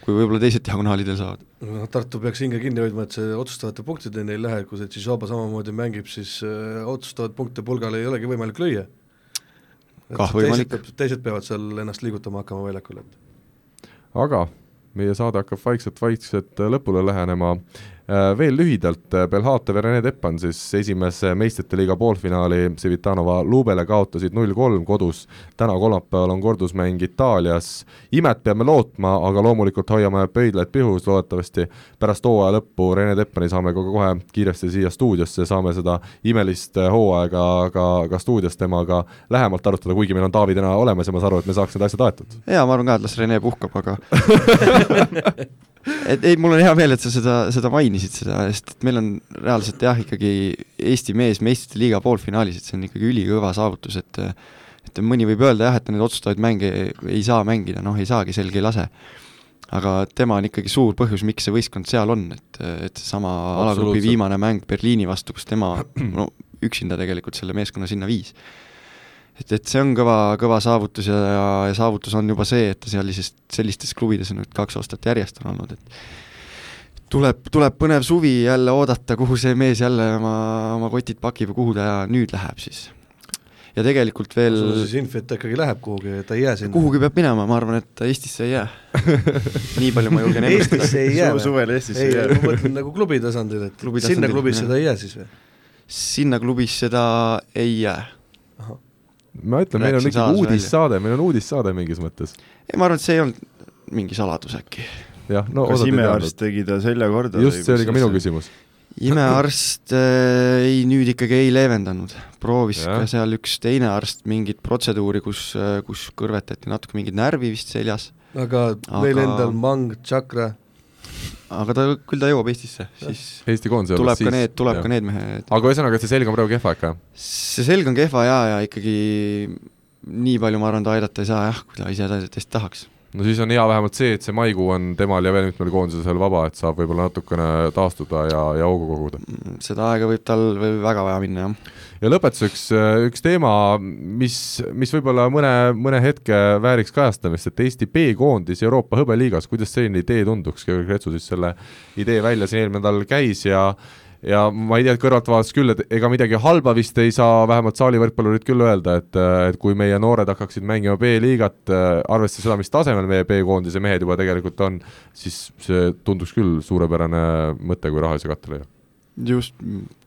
kui võib-olla teised diagonaalidel saavad. noh, Tartu peaks hinge kinni hoidma, et see otsustavate punktideni ei lähe, kui see Tšižoba samamoodi mängib, siis äh, otsustavaid punkte pulgal ei olegi võimalik lüüa. Kah võimalik. teised peavad seal ennast liigutama hakkama väljakul, et aga meie saade hakkab vaikselt-vaikselt lõpule lähenema Äh, veel lühidalt, äh, Belhatov ja Rene Teppan siis esimese meistrite liiga poolfinaali Civitanova Lubele kaotasid null-kolm kodus, täna kolmapäeval on kordusmäng Itaalias, imet peame lootma, aga loomulikult hoiame pöidlaid pihus, loodetavasti pärast hooaja lõppu Rene Teppani saame ka kohe kiiresti siia stuudiosse, saame seda imelist äh, hooaega ka, ka stuudios temaga lähemalt arutada, kuigi meil on Taavi täna olemas ja ma saan aru, et me saaks need asjad aetud. jaa, ma arvan ka, et las Rene puhkab, aga et ei, mul on hea meel, et sa seda, seda mainisid, seda, sest et meil on reaalselt jah, ikkagi Eesti mees meistrite liiga poolfinaalis, et see on ikkagi ülikõva saavutus, et et mõni võib öelda jah, et neid otsustavaid mänge ei saa mängida, noh ei saagi, selge ei lase. aga tema on ikkagi suur põhjus, miks see võistkond seal on, et, et seesama alagrupi viimane mäng Berliini vastu, kus tema no üksinda tegelikult selle meeskonna sinna viis et, et see on kõva, kõva saavutus ja, ja, saavutus on juba see, et ta sellisest, sellistes klubides on nüüd kaks aastat järjest on olnud, et tuleb, tuleb põnev suvi jälle oodata, kuhu see mees jälle oma, oma kotid pakib ja kuhu ta nüüd läheb siis. ja tegelikult veel sul siis info, et ta ikkagi läheb kuhugi, ta ei jää sinna? kuhugi peab minema, ma arvan, et ta Eestisse ei jää nii palju ma julgen ennustada. Eestisse ei jää Su? suvel Eestisse ei jää? ma mõtlen nagu klubi tasandil, et klubi tasandil, sinna klubisse ta ei jää siis või? sinna klubisse ta ei jää ma ütlen, meil on ikkagi uudissaade, meil on uudissaade mingis mõttes. ei, ma arvan, et see ei olnud mingi saladus äkki. jah, no kas imearst tegi ta selja korda? just, see oli ka minu küsimus. imearst äh, ei, nüüd ikkagi ei leevendanud, proovis ja. ka seal üks teine arst mingit protseduuri, kus, äh, kus kõrvetati natuke mingit närvi vist seljas. aga, aga... meil endal mang, tšakra aga ta, küll ta jõuab Eestisse, siis Eesti koondise tuleb ka need, tuleb jah. ka need mehed. aga ühesõnaga, et see selg on praegu kehva ikka? see selg on kehva jaa, ja ikkagi nii palju ma arvan, ta aidata ei saa jah, kui ta ise tõesti tahaks no siis on hea vähemalt see, et see maikuu on temal ja veel mitmel koondisel vaba, et saab võib-olla natukene taastuda ja, ja hoogu koguda. Mm, seda aega võib tal veel väga vaja minna, jah. ja lõpetuseks äh, üks teema, mis, mis võib-olla mõne, mõne hetke vääriks kajastamist, et Eesti B-koondis Euroopa hõbeliigas, kuidas selline idee tunduks, Georg Retsu siis selle idee välja siin eelmine nädal käis ja ja ma ei tea, kõrvaltvaates küll, et ega midagi halba vist ei saa vähemalt saali võrkpallurid küll öelda, et et kui meie noored hakkaksid mängima B-liigat, arvestades seda, mis tasemel meie B-koondise mehed juba tegelikult on, siis see tunduks küll suurepärane mõte, kui rahalise katte leiab. just,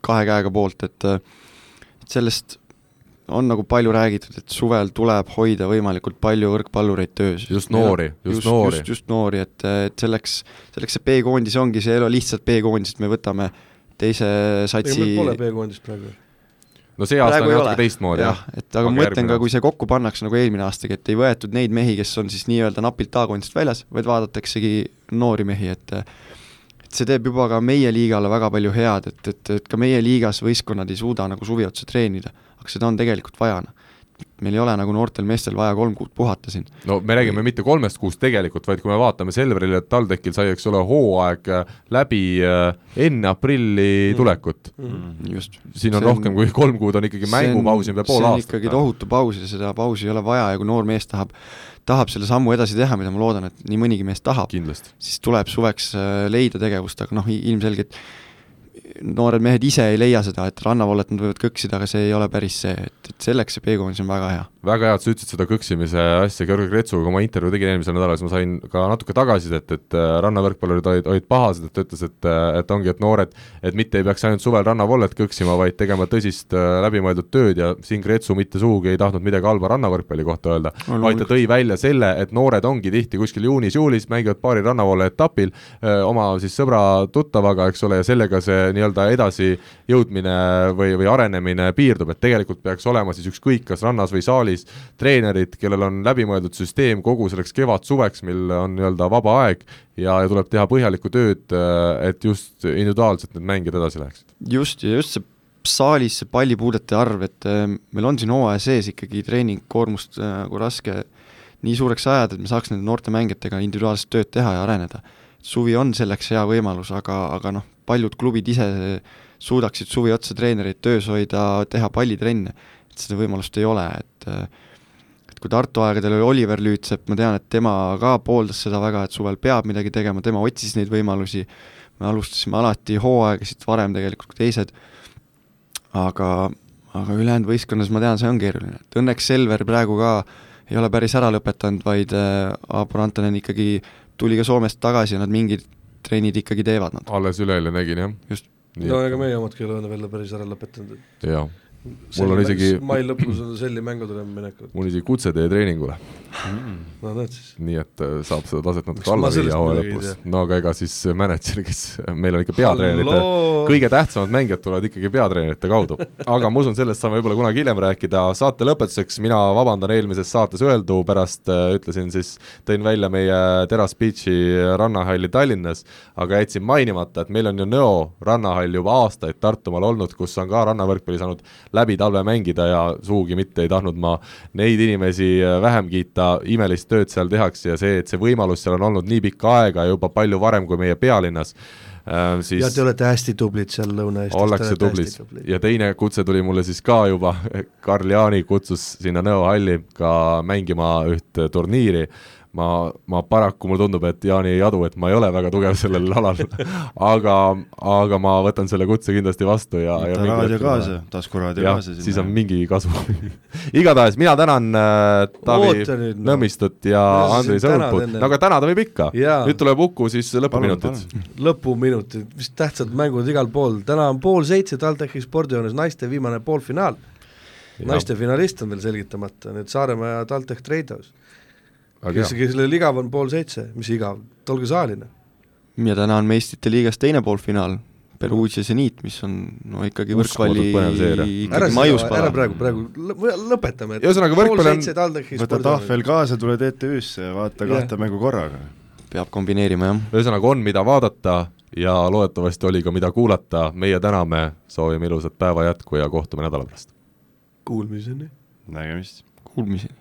kahe käega poolt, et et sellest on nagu palju räägitud, et suvel tuleb hoida võimalikult palju võrkpallureid töös. just noori, just, noori. just, just noori, et, et selleks, selleks see B-koondis ongi, see ei ole lihtsalt B-koondis, et me võtame teise satsi pole B-koondist praegu. No see aasta praegu on natuke teistmoodi jah, et aga, aga ma mõtlen ka, kui see kokku pannakse nagu eelmine aastagi, et ei võetud neid mehi, kes on siis nii-öelda napilt A-koondisest väljas, vaid vaadataksegi noori mehi, et et see teeb juba ka meie liigale väga palju head, et, et, et ka meie liigas võistkonnad ei suuda nagu suvi otsa treenida, aga seda on tegelikult vaja, noh meil ei ole nagu noortel meestel vaja kolm kuud puhata siin. no me räägime mitte kolmest kuust tegelikult, vaid kui me vaatame Selveril ja TalTechil sai, eks ole, hooaeg äh, läbi äh, enne aprilli mm. tulekut mm.. just. siin on, on rohkem kui kolm kuud on ikkagi mängupausi peale pool aastat. ikkagi tohutu paus ja seda pausi ei ole vaja ja kui noor mees tahab tahab selle sammu edasi teha, mida ma loodan, et nii mõnigi mees tahab, siis tuleb suveks äh, leida tegevust, aga noh, ilmselgelt noored mehed ise ei leia seda, et rannavallet nad võivad kõksida, aga see ei ole päris see, et, et selleks see B-koondis on väga hea. väga hea, et sa ütlesid seda kõksimise asja, Georgi Kretsuga ma intervjuu tegin eelmisel nädalal, siis ma sain ka natuke tagasisidet, et äh, rannavõrkpallurid olid, olid pahased, et ta ütles, et, äh, et ongi, et noored, et mitte ei peaks ainult suvel rannavollet kõksima, vaid tegema tõsist äh, läbimõeldud tööd ja siin Kretsu mitte sugugi ei tahtnud midagi halba rannavõrkpalli kohta öelda, vaid ta tõi välja selle, et noored ongi tihti kuskil juunis-juulis, mängivad paari rannavoole etapil öö, oma siis sõbra-tuttavaga, eks ole, ja sellega see nii-öelda edasijõudmine või, või arenemine piirdub, et tegelikult peaks olema siis ükskõik, kas rannas või saalis treenerid, kellel on läbimõeldud süsteem kogu selleks kevad-suveks, mil on nii-öelda vaba aeg ja, ja tuleb teha põhjalikku tööd, et just individuaalselt need mängijad edasi läheksid. just, ja just see saalis see pallipuudete arv, et äh, meil on siin hooaja sees ikkagi treeningkoormust äh, nagu raske nii suureks ajada, et me saaks nende noorte mängijatega individuaalset tööd teha ja areneda. suvi on selleks hea võimalus, aga, aga noh, paljud klubid ise suudaksid suvi otsa treenereid töös hoida, teha pallitrenne, et seda võimalust ei ole, et et kui Tartu aegadel oli Oliver Lüütsepp, ma tean, et tema ka pooldas seda väga, et suvel peab midagi tegema, tema otsis neid võimalusi, me alustasime alati hooaegasid varem tegelikult kui teised, aga, aga ülejäänud võistkonnas ma tean, see on keeruline, et õnneks Selver praegu ka ei ole päris ära lõpetanud, vaid äh, Aapur Antonen ikkagi tuli ka Soomest tagasi ja nad mingid trennid ikkagi teevad nad. alles üleeile nägin jah. Just. no ega meie omadki ei ole veel päris ära lõpetanud, et jaa, Mul on isegi- mai lõpus on selli mängudele minekut, mul isegi kutsetee treeningule, no näed siis. nii et äh, saab seda taset natuke alla viia hooaja lõpus. no aga ega siis mänedžer, kes, meil on ikka peatreenerite, kõige tähtsamad mängijad tulevad ikkagi peatreenerite kaudu. aga ma usun, sellest saame võib-olla kunagi hiljem rääkida, saate lõpetuseks mina vabandan eelmises saates öeldu pärast, ütlesin siis, tõin välja meie Teras Beachi rannahalli Tallinnas, aga jätsin mainimata, et meil on ju Nõo rannahall juba aastaid Tartumaal olnud, kus on ka rannavõrkpalli saanud läbi talve mängida ja sugugi mitte ei tahtnud ma neid inimesi vähem kiita, imelist tööd seal tehakse ja see, et see võimalus seal on olnud nii pikka aega ja juba palju varem kui meie pealinnas, siis ja te olete hästi tublid seal Lõuna-Eestis. ollakse tublid. Ja teine kutse tuli mulle siis ka juba, Karl Jaani kutsus sinna Nõo halli ka mängima üht turniiri, ma, ma paraku, mulle tundub, et Jaani ei adu, et ma ei ole väga tugev sellel alal, aga, aga ma võtan selle kutse kindlasti vastu ja, ja võta raadio kaasa taskuraadio kaasa siis on mingi kasu. igatahes mina tänan äh, Taavi nüüd. Nõmmistut ja Sõõruput, enne? no aga tänada võib ikka. Nüüd tuleb Uku siis lõpuminutid. lõpuminutid, mis tähtsad mängud igal pool, täna on pool seitse TalTechi spordijoones naiste viimane poolfinaal. naiste finalist on veel selgitamata, need Saaremaa ja TalTech Treidhaus. Aga kes, kellel igav on pool seitse, mis igav, olge saaline. ja täna on meistrite liigas teine poolfinaal, Perugia seniit, mis on no ikkagi võrkpalli ära ära praegu, praegu lõ- lõpetame. Ühesõnaga, võrkpall on- võta tahvel kaasa, tule TTÜ-sse ja vaata Jah. kahte mängu korraga. peab kombineerima, jah. ühesõnaga on, mida vaadata ja loodetavasti oli ka, mida kuulata, meie täname, soovime ilusat päeva jätku ja kohtume nädala pärast. Kuulmiseni. nägemist. Kuulmiseni.